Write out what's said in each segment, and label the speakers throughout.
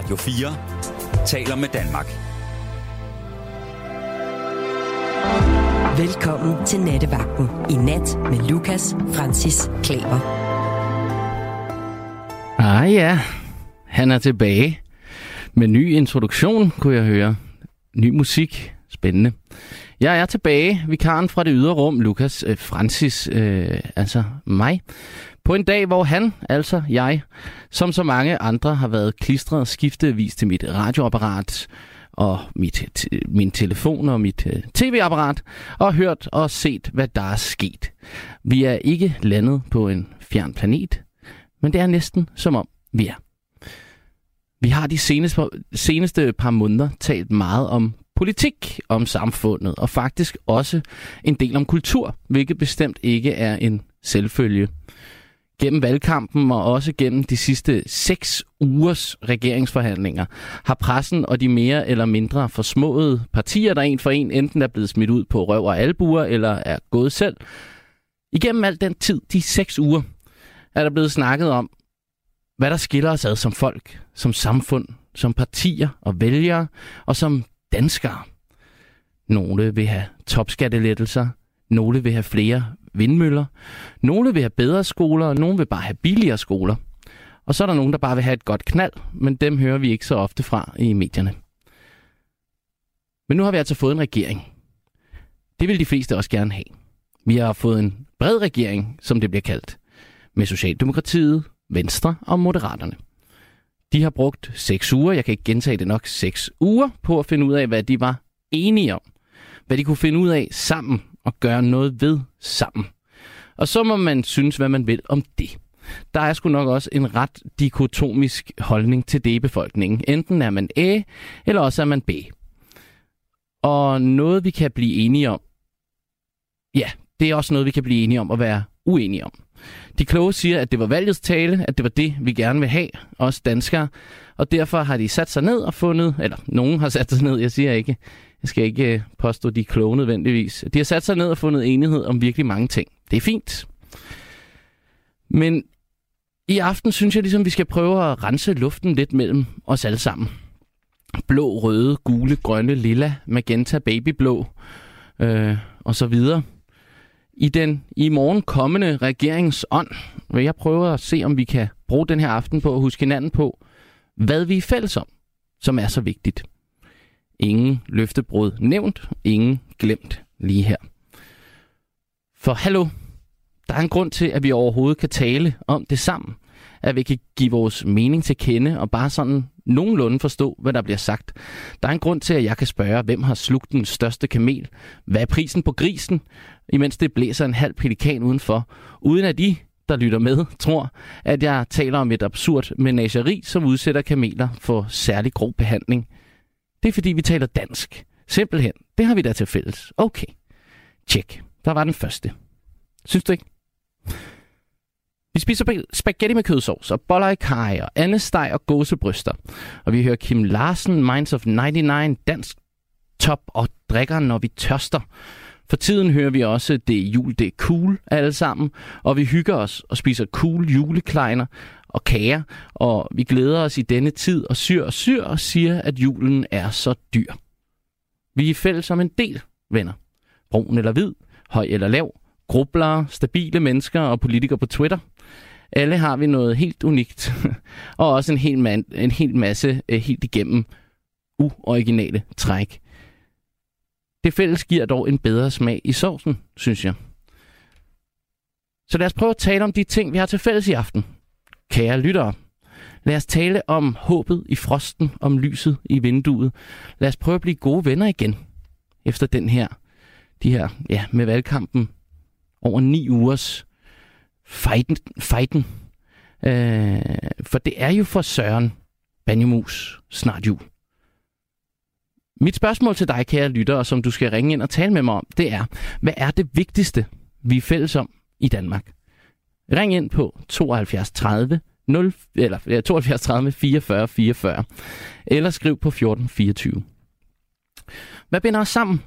Speaker 1: Radio 4 taler med Danmark.
Speaker 2: Velkommen til Nattevagten. I nat med Lukas Francis Klaver.
Speaker 3: Ah ja, han er tilbage. Med ny introduktion, kunne jeg høre. Ny musik. Spændende. Jeg er tilbage, vikaren fra det ydre rum, Lukas øh, Francis, øh, altså mig. På en dag, hvor han, altså jeg, som så mange andre, har været klistret skiftevis til mit radioapparat og mit, min telefon og mit uh, tv-apparat, og hørt og set, hvad der er sket. Vi er ikke landet på en fjern planet, men det er næsten som om vi er. Vi har de seneste, seneste par måneder talt meget om politik, om samfundet, og faktisk også en del om kultur, hvilket bestemt ikke er en selvfølge. Gennem valgkampen og også gennem de sidste seks ugers regeringsforhandlinger har pressen og de mere eller mindre forsmåede partier, der en for en enten er blevet smidt ud på røv og albuer eller er gået selv, igennem al den tid, de seks uger, er der blevet snakket om, hvad der skiller os ad som folk, som samfund, som partier og vælgere og som danskere. Nogle vil have topskattelettelser, nogle vil have flere vindmøller, nogle vil have bedre skoler, og nogle vil bare have billigere skoler. Og så er der nogen, der bare vil have et godt knald, men dem hører vi ikke så ofte fra i medierne. Men nu har vi altså fået en regering. Det vil de fleste også gerne have. Vi har fået en bred regering, som det bliver kaldt, med Socialdemokratiet, Venstre og Moderaterne. De har brugt seks uger, jeg kan ikke gentage det nok, seks uger på at finde ud af, hvad de var enige om. Hvad de kunne finde ud af sammen og gøre noget ved sammen. Og så må man synes, hvad man vil om det. Der er sgu nok også en ret dikotomisk holdning til det i befolkningen. Enten er man A, eller også er man B. Og noget, vi kan blive enige om, ja, det er også noget, vi kan blive enige om at være uenige om. De kloge siger, at det var valgets tale, at det var det, vi gerne vil have, os danskere. Og derfor har de sat sig ned og fundet, eller nogen har sat sig ned, jeg siger ikke, jeg skal ikke øh, påstå, de er kloge nødvendigvis. De har sat sig ned og fundet enighed om virkelig mange ting. Det er fint. Men i aften synes jeg ligesom, vi skal prøve at rense luften lidt mellem os alle sammen. Blå, røde, gule, grønne, lilla, magenta, babyblå øh, og så videre. I den i morgen kommende regeringsånd vil jeg prøve at se, om vi kan bruge den her aften på at huske hinanden på, hvad vi er fælles om, som er så vigtigt. Ingen løftebrud nævnt, ingen glemt lige her. For hallo, der er en grund til, at vi overhovedet kan tale om det sammen. At vi kan give vores mening til kende og bare sådan nogenlunde forstå, hvad der bliver sagt. Der er en grund til, at jeg kan spørge, hvem har slugt den største kamel? Hvad er prisen på grisen? Imens det blæser en halv pelikan udenfor. Uden at de, der lytter med, tror, at jeg taler om et absurd menageri, som udsætter kameler for særlig grov behandling. Det er fordi, vi taler dansk. Simpelthen. Det har vi da til fælles. Okay. Tjek. Der var den første. Synes du ikke? Vi spiser spaghetti med kødsovs og boller i kaj og andesteg og gåsebryster. Og vi hører Kim Larsen, Minds of 99, dansk top og drikker, når vi tørster. For tiden hører vi også, det er jul, det er cool alle sammen. Og vi hygger os og spiser cool julekleiner og kager. Og vi glæder os i denne tid og syr og syr og siger, at julen er så dyr. Vi er fælles som en del, venner. Brun eller hvid, høj eller lav, grublere, stabile mennesker og politikere på Twitter. Alle har vi noget helt unikt, og også en hel, man, en hel masse eh, helt igennem uoriginale træk. Det fælles giver dog en bedre smag i sovsen, synes jeg. Så lad os prøve at tale om de ting, vi har til fælles i aften. Kære lyttere, lad os tale om håbet i frosten, om lyset i vinduet. Lad os prøve at blive gode venner igen, efter den her, de her, ja, med valgkampen over ni ugers fighten. fighten. Øh, for det er jo for Søren Banjemus snart jul. Mit spørgsmål til dig, kære lytter, og som du skal ringe ind og tale med mig om, det er, hvad er det vigtigste, vi er fælles om i Danmark? Ring ind på 72 30 0, eller 72 30 44 44, eller skriv på 14 24. Hvad binder os sammen?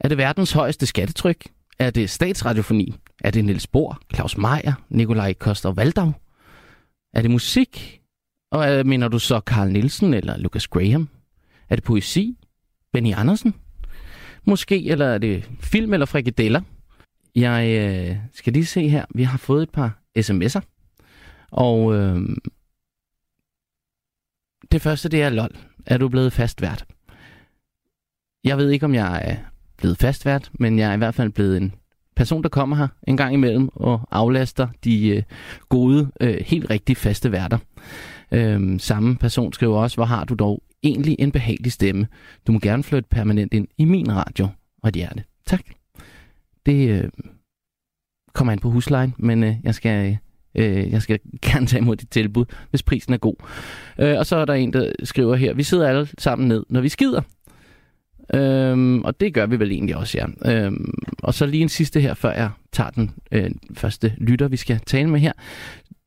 Speaker 3: Er det verdens højeste skattetryk? Er det statsradiofoni? Er det Niels Bohr, Claus Meier, Nikolaj Koster Valdau? Er det musik? Og øh, mener du så Carl Nielsen eller Lucas Graham? Er det poesi? Benny Andersen? Måske, eller er det film eller frikadeller? Jeg øh, skal lige se her. Vi har fået et par sms'er. Og øh, det første, det er lol. Er du blevet fastvært? Jeg ved ikke, om jeg er blevet fastvært, men jeg er i hvert fald blevet en person, der kommer her en gang imellem og aflaster de øh, gode, øh, helt rigtig faste værter. Øh, samme person skriver også, hvor har du dog egentlig en behagelig stemme. Du må gerne flytte permanent ind i min radio og et hjerte. Tak. Det øh, kommer ind på huslejen, men øh, jeg skal... Øh, jeg skal gerne tage imod dit tilbud, hvis prisen er god. Øh, og så er der en, der skriver her, vi sidder alle sammen ned, når vi skider. Øhm, og det gør vi vel egentlig også, ja. Øhm, og så lige en sidste her, før jeg tager den øh, første lytter, vi skal tale med her.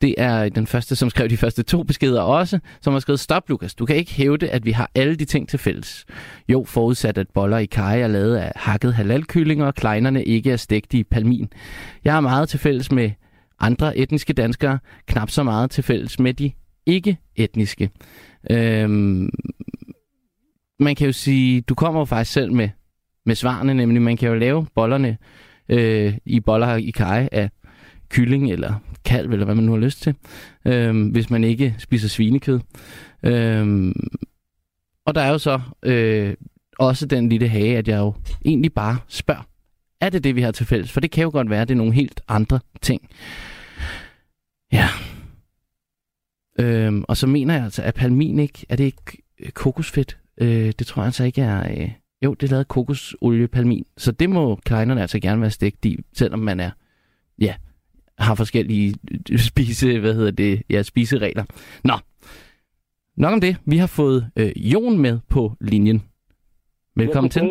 Speaker 3: Det er den første, som skrev de første to beskeder også, som har skrevet, stop Lukas, du kan ikke hævde, at vi har alle de ting til fælles. Jo, forudsat at boller i kaj er lavet af hakket halalkyllinger, og kleinerne ikke er stegt i palmin. Jeg har meget til fælles med andre etniske danskere, knap så meget til fælles med de ikke-etniske. Øhm, man kan jo sige, du kommer jo faktisk selv med, med svarene, nemlig man kan jo lave bollerne øh, i boller i kaj af kylling eller kalv, eller hvad man nu har lyst til, øh, hvis man ikke spiser svinekød. Øh, og der er jo så øh, også den lille hage, at jeg jo egentlig bare spørger, er det det, vi har til fælles? For det kan jo godt være, at det er nogle helt andre ting. Ja. Øhm, og så mener jeg altså, at palmin ikke, er det ikke øh, kokosfedt? Øh, det tror jeg altså ikke er... Øh, jo, det er lavet kokosolie palmin. Så det må kleinerne altså gerne være stegt i, selvom man er... Ja, har forskellige spise, hvad hedder det, ja, spiseregler. Nå, nok om det. Vi har fået øh, Jon med på linjen. Velkommen til.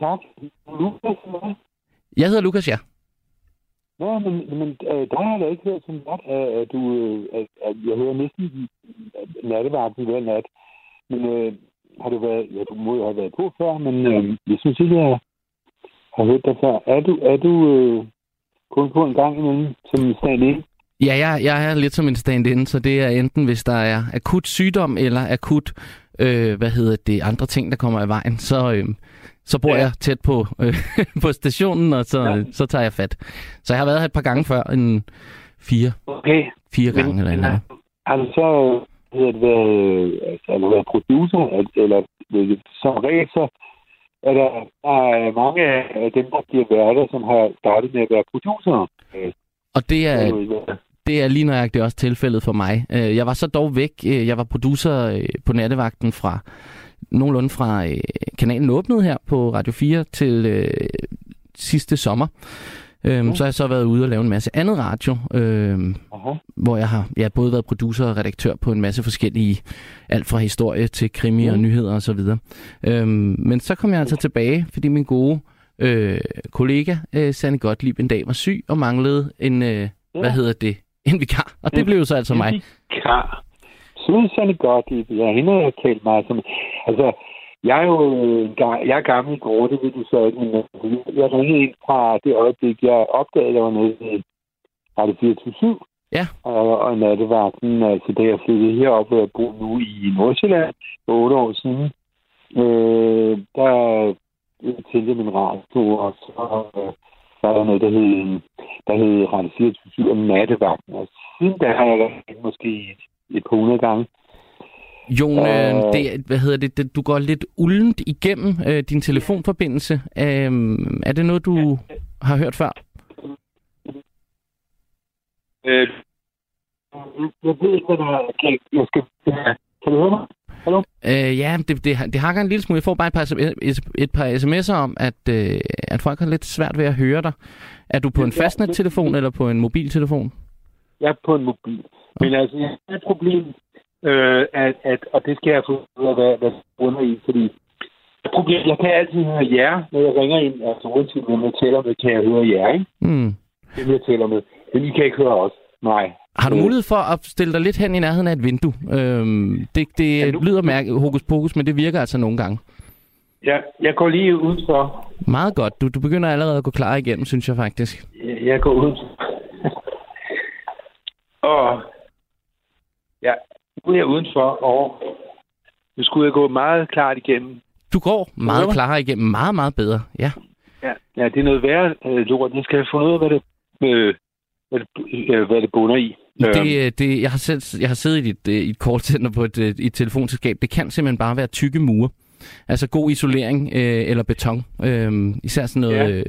Speaker 4: Tak. Lukas?
Speaker 3: Jeg hedder Lukas, ja.
Speaker 4: Nå, men, men øh, der har jeg da ikke hørt så godt, at, at du... Øh, at, at jeg hører næsten nattevagten hver nat. Men øh, har du været... Ja, du må jo have været på før, men øh, jeg synes ikke, jeg har hørt dig før. Er du, er du øh, kun på en gang imellem som stand
Speaker 3: Ja, jeg, jeg er lidt som en stand-in, så det er enten, hvis der er akut sygdom eller akut, øh, hvad hedder det, andre ting, der kommer i vejen, så, øh, så bor ja. Jeg tæt på, øh, på stationen, og så, ja.
Speaker 4: Ja.
Speaker 3: så tager jeg fat. Så jeg har været her et par gange før, en fire,
Speaker 4: Okay.
Speaker 3: fire gange
Speaker 4: Men-
Speaker 3: eller noget.
Speaker 4: Har du så hedder det, været, altså, har du været producer, eller øh, som regel, så er der, der er mange af dem, der bliver værter, som har startet med at være producer. Øh,
Speaker 3: Og det er, det er lige nøjagtigt også tilfældet for mig. Øh, Jeg var så dog væk. Øh, Jeg var producer på nattevagten fra nogenlunde fra kanalen åbnede her på Radio 4 til sidste sommer. Øhm, Så har jeg så været ude og lave en masse andet radio, øhm,
Speaker 4: aha.
Speaker 3: hvor jeg har jeg har både været producer og redaktør på en masse forskellige, alt fra historie til krimi og
Speaker 4: Mm.
Speaker 3: nyheder og så videre. Øhm, men så kom jeg altså tilbage, fordi min gode øh, kollega, øh, Sanne Gottlieb, en dag var syg og manglede en, øh, hvad hedder det, en vikar. Og det blev så altså mig.
Speaker 4: Klar. Susanne Gottlieb, ja, hende har jeg talt meget som... Altså, jeg er jo jeg er gammel i går, det ved du så ikke, men øh, jeg ringede ind fra det øjeblik, jeg opdagede, at jeg var nede i Radio 24
Speaker 3: Ja.
Speaker 4: og, og nattevagten, altså da jeg flyttede herop, hvor jeg bor nu i Nordsjælland for otte år siden, øh, der tændte jeg min radio, og så øh, var der noget, der hed, der hed Radio 24 og nattevagten. Og siden da har jeg været måske et, et par hundrede gange.
Speaker 3: Jon, øh,
Speaker 4: Øh.
Speaker 3: det, hvad hedder det, det, du går lidt uldent igennem øh, din telefonforbindelse. Øhm, er det noget, du har hørt før?
Speaker 4: Øh, jeg ved ikke, hvad der er. Kan, jeg skal, kan du høre mig? Hallo?
Speaker 3: Øh, ja, det, det, det hakker en lille smule. Jeg får bare et par, et, par sms'er om, at, øh, at folk har lidt svært ved at høre dig. Er du på en fastnettelefon eller på en mobiltelefon?
Speaker 4: Jeg er på en mobil. Men altså, jeg har et problem, øh, at, at, og det skal jeg få ud af, hvad, hvad under i, fordi problem, jeg kan altid høre jer, når jeg ringer ind, altså uanset hvem jeg taler med, kan jeg høre jer, ikke?
Speaker 3: Hmm.
Speaker 4: Hvem jeg taler med. Men I kan ikke høre os. Nej.
Speaker 3: Har du
Speaker 4: Øh,
Speaker 3: mulighed for at stille dig lidt hen i nærheden af et vindue? Øhm, det det
Speaker 4: Ja, nu-
Speaker 3: lyder mærke, hokus pokus, men det virker altså nogle gange.
Speaker 4: Jeg, jeg går lige udenfor.
Speaker 3: Meget godt. Du, du begynder allerede at gå klar igennem, synes jeg faktisk.
Speaker 4: Jeg, jeg går udenfor. og ja, nu er jeg udenfor, og nu skulle jeg gå meget klart igennem.
Speaker 3: Du går meget
Speaker 4: Hvorfor?
Speaker 3: klarere igennem, meget, meget bedre. Ja.
Speaker 4: Ja, ja det er noget værre øh, lort. Jeg skal have fundet ud af, hvad det, øh, hvad det, øh, hvad det bunder i. Øhm,
Speaker 3: Det, øh, det, jeg, har selv, jeg har siddet i et, øh, i et callcenter på et, øh, i et telefonselskab. Det kan simpelthen bare være tykke mure. Altså god isolering øh, eller beton. Øh, især sådan noget,
Speaker 4: Ja.
Speaker 3: ja.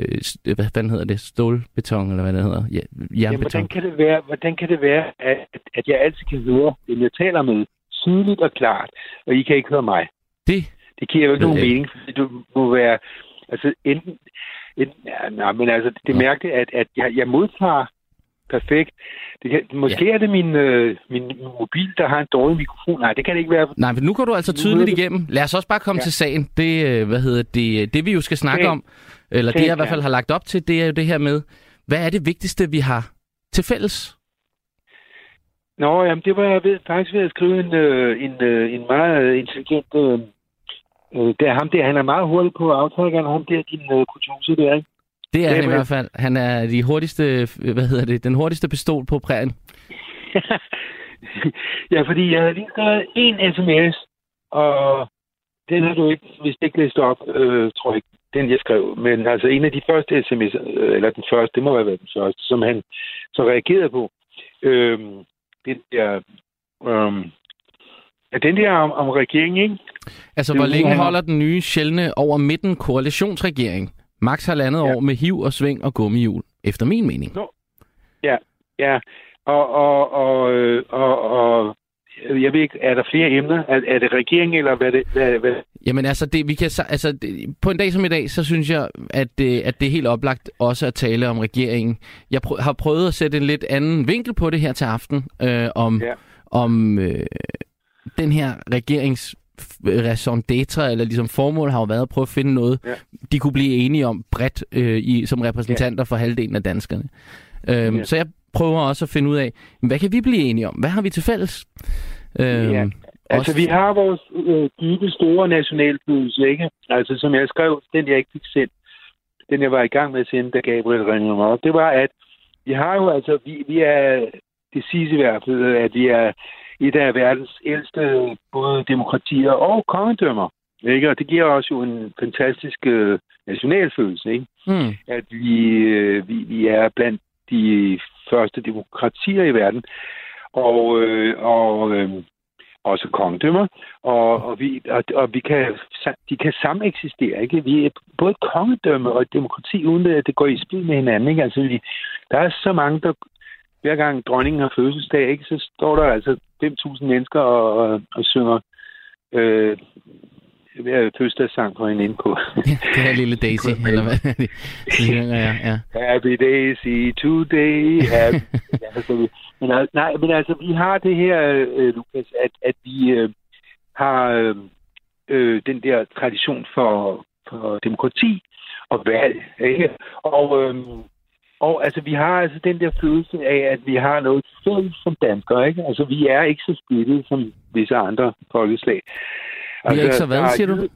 Speaker 3: øh, hvad fanden hedder det? Stålbeton, eller hvad det hedder? Ja,
Speaker 4: ja,
Speaker 3: jernbeton.
Speaker 4: hvordan, kan det være, hvordan kan det være, at, at jeg altid kan høre dem, jeg taler med, tydeligt og klart, og I kan ikke høre mig?
Speaker 3: det,
Speaker 4: Det giver jo ikke nogen mening, fordi du må være... Altså, enten... enten ja, nej, men altså, det er mærkeligt, at, at jeg, jeg modtager perfekt. Det kan, måske ja. er det min, øh, min, mobil, der har en dårlig mikrofon. Nej, det kan det ikke være.
Speaker 3: nej, men nu går du altså tydeligt igennem. Lad os også bare komme
Speaker 4: Ja.
Speaker 3: til sagen. Det, øh, hvad hedder det, det vi jo skal snakke
Speaker 4: Sagen.
Speaker 3: om, eller det
Speaker 4: Sagen,
Speaker 3: jeg i hvert fald har lagt op til, det er jo det her med, hvad er det vigtigste, vi har til fælles?
Speaker 4: Nå, jamen, det var jeg ved, faktisk ved at skrive en, øh, en, øh, en meget øh, intelligent... Øh, øh, det er ham der, han er meget hurtig på aftrækkeren, ham der, din øh, producer der, ikke?
Speaker 3: Det er
Speaker 4: Det
Speaker 3: han
Speaker 4: er
Speaker 3: i hvert fald. Han er de hurtigste, hvad hedder det, den hurtigste pistol på prærien.
Speaker 4: ja, fordi jeg havde lige skrevet en sms, og den har du ikke, hvis ikke læst op, øh, tror jeg ikke, den jeg skrev. Men altså en af de første sms, øh, eller den første, det må have været den første, som han så reagerede på. Øh, den der, øh, ja, den der om, om regeringen, ikke?
Speaker 3: Altså,
Speaker 4: Det er
Speaker 3: hvor længe
Speaker 4: det,
Speaker 3: holder den nye sjældne over midten koalitionsregering? Max halvandet
Speaker 4: Ja.
Speaker 3: år med hiv og sving og gummihjul, efter min mening.
Speaker 4: Ja, og, og, og, øh, og, og jeg ved ikke, er der flere emner? Er, er det regeringen, eller hvad det? Hvad, hvad?
Speaker 3: Jamen altså, det, vi kan, altså det, på en dag som i dag, så synes jeg, at det, at det er helt oplagt også at tale om regeringen. Jeg prø- har prøvet at sætte en lidt anden vinkel på det her til aften, øh, om,
Speaker 4: Ja.
Speaker 3: ja. om øh, den her regerings raison d'etre, eller ligesom formål har jo været at prøve at finde noget,
Speaker 4: Ja.
Speaker 3: de kunne blive enige om bredt øh, i, som repræsentanter for halvdelen af danskerne. Øhm,
Speaker 4: Ja.
Speaker 3: Så jeg prøver også at finde ud af, hvad kan vi blive enige om? Hvad har vi til fælles? Øhm,
Speaker 4: Ja. Altså, vi har vores øh, dybe, store nationalfølelse, ikke? Altså, som jeg skrev, den jeg ikke fik sendt, den jeg var i gang med at sende, da Gabriel ringede mig op, det var, at vi har jo altså, vi, vi er, det siges i hvert fald, at vi er et af verdens ældste både demokratier og kongedømmer. Ikke? Og det giver os jo en fantastisk øh, nationalfølelse, ikke?
Speaker 3: hmm.
Speaker 4: at vi, øh, vi, vi er blandt de første demokratier i verden, og, øh, og øh, også kongedømmer, og, og, vi, og, og vi kan, de kan sameksistere. Ikke? Vi er både et kongedømme og et demokrati, uden at det går i spil med hinanden. Ikke? Altså, vi, der er så mange, der hver gang dronningen har fødselsdag, ikke, så står der altså 5.000 mennesker og, og, og synger øh, fødselsdagssang på en.
Speaker 3: Ja, det her lille Daisy, eller hvad det? Ja, ja.
Speaker 4: Happy Daisy today. Happy... ja, så vi... men, al- nej, men altså, vi har det her, øh, Lukas, at, at vi øh, har øh, øh, den der tradition for, for demokrati og valg. Ikke? Og, øh, og altså, vi har altså den der følelse af, at vi har noget fælles som danskere. Ikke? Altså, vi er ikke så splittet som visse andre folkeslag.
Speaker 3: Vi er ikke så hvad,
Speaker 4: er
Speaker 3: siger du?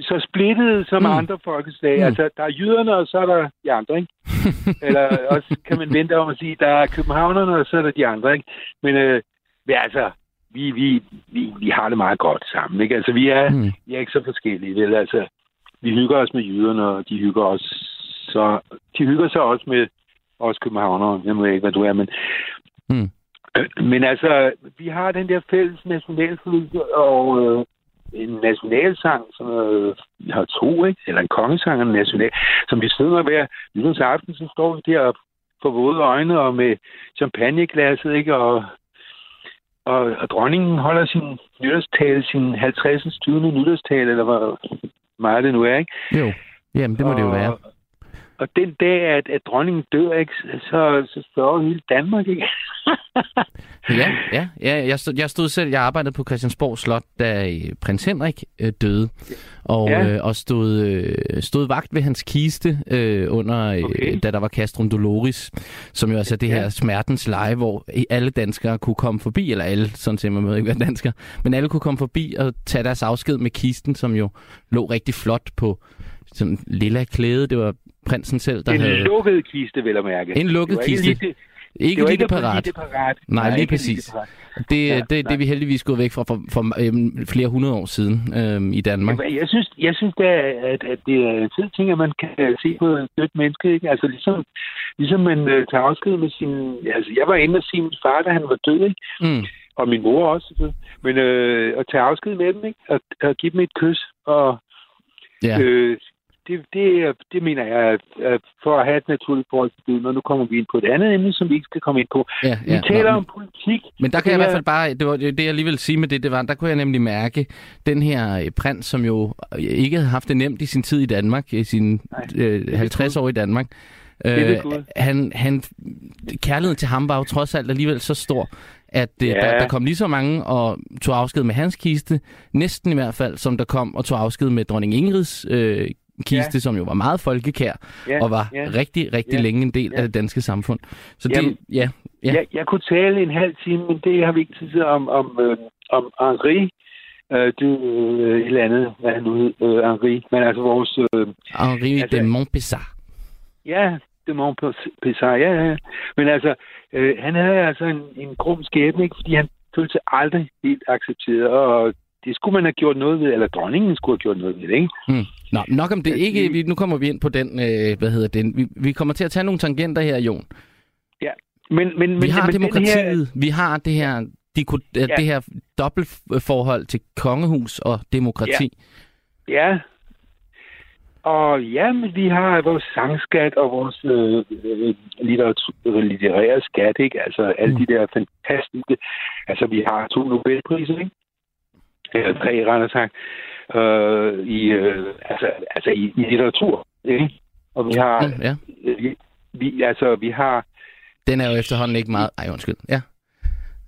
Speaker 4: Så splittet som
Speaker 3: Mm.
Speaker 4: mm. andre folkeslag.
Speaker 3: Mm.
Speaker 4: Mm. Altså, der er jyderne, og så er der de andre, ikke? Eller også kan man vente om at sige, der er københavnerne, og så er der de andre, ikke? Men øh, vi, altså, vi, vi, vi, vi har det meget godt sammen, ikke? Altså, vi er,
Speaker 3: Hmm.
Speaker 4: vi er ikke så forskellige, vel? Altså, vi hygger os med jyderne, og de hygger os så... De hygger sig også med os københavnere. Jeg ved ikke, hvad du er, men...
Speaker 3: Mm.
Speaker 4: Men altså, vi har den der fælles nationalfølelse, og øh, en nationalsang, som øh, vi har to, ikke? Eller en kongesang og en national, som vi synger hver nytårsaften, så står vi der for våde øjne og med champagneglasset, ikke? Og, og, og dronningen holder sin nytårstale, sin 50. 20. nytårstale, eller hvor meget det nu er, ikke?
Speaker 3: Jo, jamen det må det jo være.
Speaker 4: Og, den dag, at, at dronningen dør, ikke, så, så sørger hele Danmark, ikke?
Speaker 3: Ja, ja, ja jeg, stod, jeg stod selv, jeg arbejdede på Christiansborg Slot, da øh, prins Henrik øh, døde, og,
Speaker 4: Ja.
Speaker 3: øh, og stod, øh, stod vagt ved hans kiste, øh, under, øh,
Speaker 4: Okay.
Speaker 3: da der var Castrum Doloris, som jo altså det her
Speaker 4: Ja.
Speaker 3: smertens leje, hvor alle danskere kunne komme forbi, eller alle, sådan set, man må ikke være dansker, men alle kunne komme forbi og tage deres afsked med kisten, som jo lå rigtig flot på sådan lilla klæde. Det var prinsen selv, der
Speaker 4: En
Speaker 3: havde...
Speaker 4: lukket kiste, vil jeg mærke.
Speaker 3: En lukket
Speaker 4: ikke
Speaker 3: kiste.
Speaker 4: lige det-
Speaker 3: Ikke
Speaker 4: det
Speaker 3: lige
Speaker 4: ikke
Speaker 3: det
Speaker 4: at
Speaker 3: parat.
Speaker 4: parat.
Speaker 3: Nej, lige præcis.
Speaker 4: det.
Speaker 3: Det,
Speaker 4: Ja,
Speaker 3: det, det
Speaker 4: nej.
Speaker 3: vi heldigvis gået væk fra for, for øhm, flere hundrede år siden øhm, i Danmark.
Speaker 4: Men Jeg synes, jeg synes da, at, at det er tid ting, at man kan se på et dødt menneske. Ikke? Altså ligesom, ligesom man øh, tager afsked med sin... Altså, jeg var inde og sige min far, da han var død, ikke?
Speaker 3: Mm.
Speaker 4: og min mor også. Men øh, at tage afsked med dem, ikke? Og, og give dem et kys. Og
Speaker 3: Ja.
Speaker 4: øh, det, det, det mener jeg, at, at for at have et naturligt forhold til og nu kommer vi ind på et andet emne, som vi ikke skal komme ind på.
Speaker 3: ja,
Speaker 4: Vi
Speaker 3: ja.
Speaker 4: taler
Speaker 3: Nå,
Speaker 4: om politik.
Speaker 3: Men der kan jeg i hvert
Speaker 4: er-
Speaker 3: fald bare, det var det, jeg lige ville sige med det, det var, der kunne jeg nemlig mærke, den her øh, prins, som jo ikke havde haft det nemt i sin tid i Danmark, i sine øh, 50 år i Danmark, øh, han, han, kærligheden til ham var jo trods alt alligevel så stor, at øh,
Speaker 4: Ja.
Speaker 3: der, der kom lige så mange og tog afsked med hans kiste, næsten i hvert fald, som der kom og tog afsked med dronning Ingrids øh, kiste,
Speaker 4: Ja.
Speaker 3: som jo var meget folkekær,
Speaker 4: Ja,
Speaker 3: og var
Speaker 4: ja.
Speaker 3: rigtig, rigtig
Speaker 4: Ja.
Speaker 3: længe en del
Speaker 4: Ja.
Speaker 3: af det danske samfund. Så det,
Speaker 4: Jamen,
Speaker 3: ja, Ja.
Speaker 4: Jeg, jeg kunne tale en halv time, men det har vi ikke tid til om, om, øh, om Henri. Øh, det øh, et eller andet, hvad han nu øh, Henri. Men altså vores... Øh,
Speaker 3: Henri
Speaker 4: Altså-
Speaker 3: de Montpessat.
Speaker 4: Ja, det må Pessar, ja, ja. Men altså, øh, han havde altså en, en grum skæbne, ikke? fordi han følte sig aldrig helt accepteret, og det skulle man have gjort noget ved, eller dronningen skulle have gjort noget ved det, ikke?
Speaker 3: Hmm. Nå, nok om det.
Speaker 4: Ja,
Speaker 3: Ikke,
Speaker 4: vi-
Speaker 3: vi, nu kommer vi ind på den, øh, hvad hedder den. Vi, vi kommer til at tage nogle tangenter her, Jon.
Speaker 4: Men, men,
Speaker 3: Vi
Speaker 4: men,
Speaker 3: har
Speaker 4: men
Speaker 3: demokratiet, vi har det her, de, ja.
Speaker 4: Ja.
Speaker 3: det her dobbeltforhold til kongehus og demokrati.
Speaker 4: Her, ja. Og ja, men vi har vores sangskat og vores øh, øh, litteratur, litterære skat, ikke? Altså alle
Speaker 3: Mm.
Speaker 4: de der fantastiske... Altså, vi har to Nobelpriser, ikke? Eller tre, rettere sagt. Øh, i, øh, altså, altså i, i litteratur, ikke? Og vi har...
Speaker 3: Ja.
Speaker 4: Øh, vi, vi, altså, vi har...
Speaker 3: Den er jo efterhånden ikke meget... Ej, undskyld. Ja,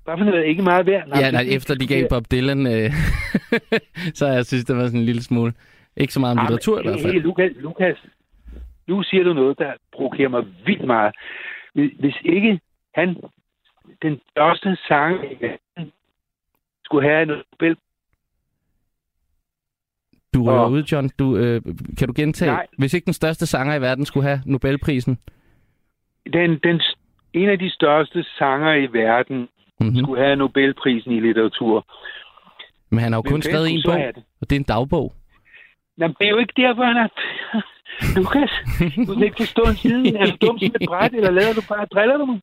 Speaker 4: Hvad for noget? Ikke meget værd?
Speaker 3: ja nej, efter de gav Bob Dylan, øh, så jeg synes, det var sådan en lille smule... Ikke så meget om litteratur i hvert fald.
Speaker 4: Hey, Lukas, Lukas, nu siger du noget, der provokerer mig vildt meget. Hvis ikke han, den i verden, skulle have en Nobel...
Speaker 3: Du rører
Speaker 4: Og-
Speaker 3: ud, John. Du, øh, kan du gentage?
Speaker 4: Nej.
Speaker 3: Hvis ikke den største sanger i verden skulle have Nobelprisen?
Speaker 4: Den, den, en af de største sanger i verden
Speaker 3: Mm-hmm.
Speaker 4: skulle have Nobelprisen i litteratur.
Speaker 3: Men han har jo
Speaker 4: Hvem
Speaker 3: kun skrevet en bog, og det er en dagbog.
Speaker 4: Jamen, det er jo ikke derfor, han. Lukas, du kan ikke forstå en siden. Er du dum som et bræt, eller lader du bare... Driller du mig?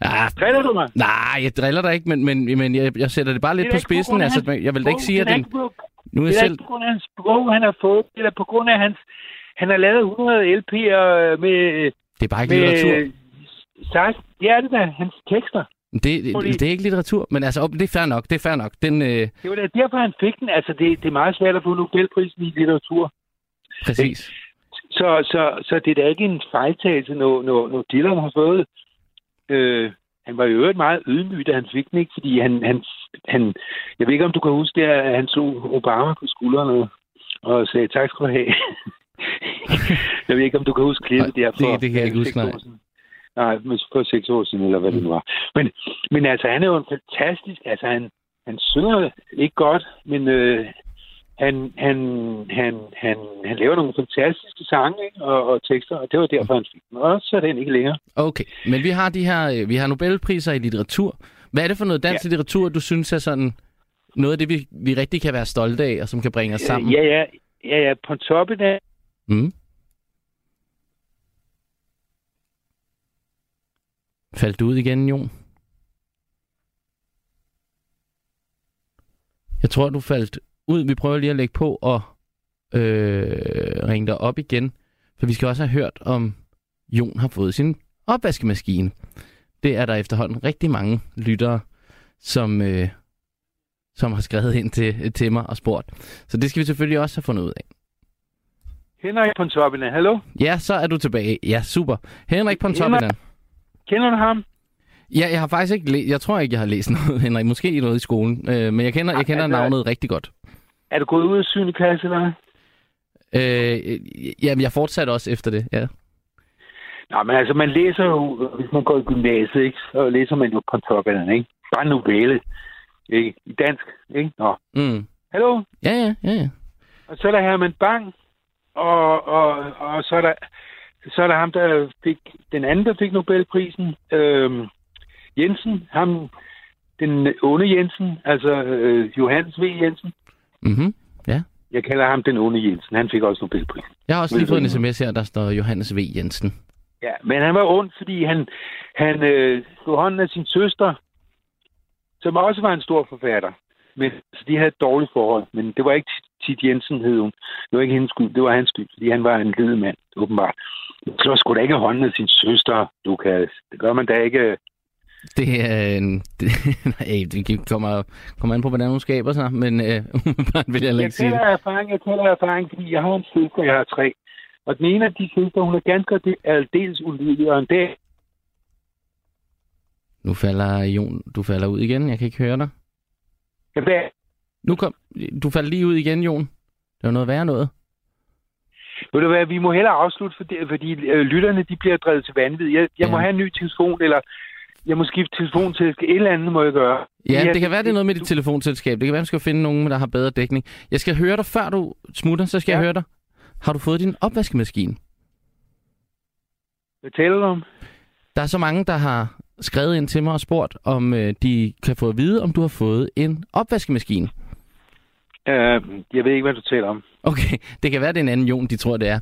Speaker 3: Ah,
Speaker 4: Driller du mig?
Speaker 3: nej, jeg driller dig ikke, men, men, men jeg, jeg sætter det bare lidt
Speaker 4: Det
Speaker 3: på spidsen. Altså, jeg vil da ikke sige, at
Speaker 4: er
Speaker 3: den...
Speaker 4: ikke på-
Speaker 3: Nu er
Speaker 4: Det er
Speaker 3: selv...
Speaker 4: ikke på grund af hans sprog, han har fået, eller på grund af hans... Han har lavet 100 LP'er med...
Speaker 3: Det er bare ikke
Speaker 4: med
Speaker 3: litteratur.
Speaker 4: Sagt, det er det da, hans tekster.
Speaker 3: Det, det, det er ikke litteratur, men altså, det er fair nok. Det er fair nok. Den, øh,
Speaker 4: Det var da derfor, han fik den. Altså, det, det er meget svært at få Nobelprisen i litteratur.
Speaker 3: præcis.
Speaker 4: Så, så, så det er da ikke en fejltagelse, når, når, når Dylan har fået... Øh, han var jo øvrigt meget ydmyg, da han fik den, ikke? Fordi han, han, han... Jeg ved ikke, om du kan huske det, at han tog Obama på skuldrene og sagde, tak skal du have. jeg ved ikke, om du kan huske klippet der
Speaker 3: det-
Speaker 4: for
Speaker 3: det kan jeg ikke huske, nej.
Speaker 4: Nej, men for seks år siden, eller hvad det nu var. Men, men altså, han er jo en fantastisk... Altså, han, han synger ikke godt, men øh, han, han, han, han, han laver nogle fantastiske sange ikke? Og, og tekster, og det var derfor, han fik den. Og så er den ikke længere.
Speaker 3: Okay, men vi har de her, øh, vi har Nobelpriser i litteratur. Hvad er det for noget dansk ja. litteratur, du synes er sådan noget af det, vi, vi rigtig kan være stolte af, og som kan bringe os sammen?
Speaker 4: Ja, ja, ja, ja, på toppen af...
Speaker 3: Mm. Faldt du ud igen, Jon? Jeg tror, du faldt ud. Vi prøver lige at lægge på og øh, ringe dig op igen. For vi skal også have hørt, om Jon har fået sin opvaskemaskine. Det er der efterhånden rigtig mange lyttere, som, øh, som har skrevet ind til, til mig og spurgt. Så det skal vi selvfølgelig også have fundet ud af.
Speaker 4: Henrik Pontoppidan, hallo?
Speaker 3: Ja, så er du tilbage. Ja, super. Henrik Pontoppidan.
Speaker 4: Kender du ham?
Speaker 3: Ja, jeg har faktisk ikke læ- Jeg tror ikke, jeg har læst noget, Henrik. Måske noget i skolen. Øh, men jeg kender, jeg kender
Speaker 4: altså-
Speaker 3: navnet rigtig godt.
Speaker 4: Er du gået ud af 7. klasse, eller hvad?
Speaker 3: Øh, jamen, jeg fortsatte også efter det, ja.
Speaker 4: Nå, men altså, man læser jo, hvis man går i gymnasiet, ikke, så læser man jo Pontoppidan, ikke? Bare en novelle, ikke? I dansk, ikke? Nå.
Speaker 3: Mm.
Speaker 4: Hallo?
Speaker 3: Ja, ja, ja, ja.
Speaker 4: Og så er der Herman Bang, og, og, og så, er der, så er der ham, der fik, den anden, der fik Nobelprisen, øhm, Jensen, ham, den onde Jensen, altså øh, Johannes V. Jensen.
Speaker 3: Mhm. Ja.
Speaker 4: Jeg kalder ham den onde Jensen. Han fik også Nobelprisen.
Speaker 3: Jeg har også lige fået en sms her, der står Johannes V. Jensen.
Speaker 4: Ja, men han var ond, fordi han, han øh, slog hånden af sin søster, som også var en stor forfatter. Men så de havde et dårligt forhold. Men det var ikke Tit Jensen, hed hun. Det var ikke hendes skyld, det var hans skyld, fordi han var en mand, åbenbart. Slår sgu da ikke hånden af sin søster, Lukas. Det gør man da ikke.
Speaker 3: Det er en... Det, nej, det kommer, kommer an på, hvordan hun skaber sig, men øh, vil jeg
Speaker 4: Jeg
Speaker 3: ikke sige det.
Speaker 4: erfaring, jeg af erfaring, fordi jeg har en søster, jeg har tre. Og den ene af de søstre, hun er ganske aldeles ulydig, og en dag
Speaker 3: Nu falder Jon, du falder ud igen. Jeg kan ikke høre dig.
Speaker 4: jeg bag,
Speaker 3: Nu kom, du falder lige ud igen, Jon. Det var noget værre noget.
Speaker 4: Ved du hvad, vi må hellere afslutte, fordi, fordi øh, lytterne de bliver drevet til vanvid. Jeg, jeg må
Speaker 3: Ja.
Speaker 4: have en ny telefon, eller jeg må skifte telefon til et eller andet må jeg gøre.
Speaker 3: Ja,
Speaker 4: Ja,
Speaker 3: det kan være, det er noget med dit telefonselskab. Det kan være, du skal finde nogen, der har bedre dækning. Jeg skal høre dig, før du smutter, så skal ja. Jeg høre dig. Har du fået din opvaskemaskine?
Speaker 4: Hvad taler du om?
Speaker 3: Der er så mange, der har skrevet ind til mig og spurgt, om øh, de kan få at vide, om du har fået en opvaskemaskine.
Speaker 4: Uh, jeg ved ikke, hvad du taler om.
Speaker 3: Okay, det kan være, det er en anden Jon, de tror, det er.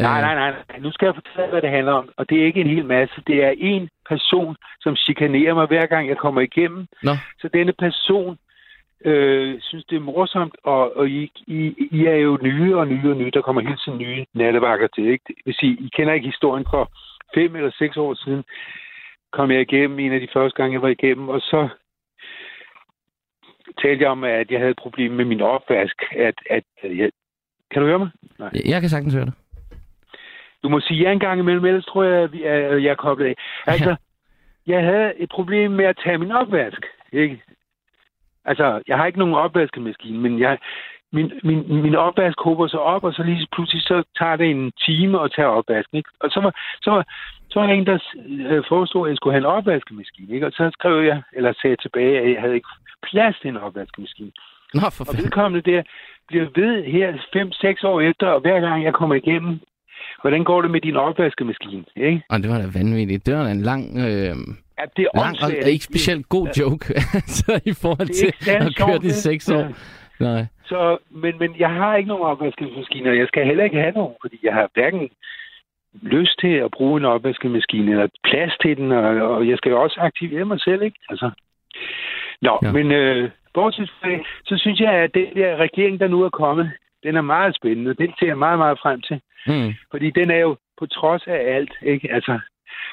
Speaker 4: Nej,
Speaker 3: Øh,
Speaker 4: nej, nej. nej. Nu skal jeg fortælle, hvad det handler om. Og det er ikke en hel masse. Det er en person, som chikanerer mig, hver gang jeg kommer igennem.
Speaker 3: Nå.
Speaker 4: Så denne person øh, synes, det er morsomt, og, og I, I, I er jo nye og nye og nye. Der kommer hele tiden nye nattevagter til. Ikke? Det vil sige, I kender ikke historien for fem eller seks år siden. Kom jeg igennem en af de første gange, jeg var igennem, og så talte jeg om, at jeg havde et problem med min opvask. At, at, at jeg, kan du høre mig? Nej.
Speaker 3: Jeg kan sagtens høre dig.
Speaker 4: Du må sige ja en gang imellem, ellers tror jeg, at er, jeg er koblet af. Altså, jeg havde et problem med at tage min opvask. Ikke? Altså, jeg har ikke nogen opvaskemaskine, men jeg, min, min, min opvask håber sig op, og så lige pludselig så tager det en time at tage opvasken. Ikke? Og så var, så var, så var der en, der øh, foreslog, at jeg skulle have en opvaskemaskine. Ikke? Og så skrev jeg, eller sagde tilbage, at jeg havde ikke plads til en opvaskemaskine.
Speaker 3: Nå, for
Speaker 4: Og vedkommende der bliver ved her 5-6 år efter, og hver gang jeg kommer igennem, hvordan går det med din opvaskemaskine? Ikke?
Speaker 3: Og det var da vanvittigt. Det var da en lang, øh,
Speaker 4: Ja, det er
Speaker 3: lang og
Speaker 4: åndssvagt,
Speaker 3: ikke specielt god joke så i forhold
Speaker 4: Det
Speaker 3: til at køre de seks år.
Speaker 4: Ja.
Speaker 3: Nej.
Speaker 4: Så, men, men jeg har ikke nogen opvaskemaskine, og jeg skal heller ikke have nogen, fordi jeg har hverken lyst til at bruge en opvaskemaskine, eller plads til den, og, og jeg skal jo også aktivere mig selv, ikke? Altså. Nå,
Speaker 3: Ja.
Speaker 4: ja. men øh, bortset fra det, så synes jeg, at den der regering, der nu er kommet, den er meget spændende. Den ser jeg meget, meget frem til.
Speaker 3: Mm.
Speaker 4: Fordi den er jo på trods af alt, ikke? Altså,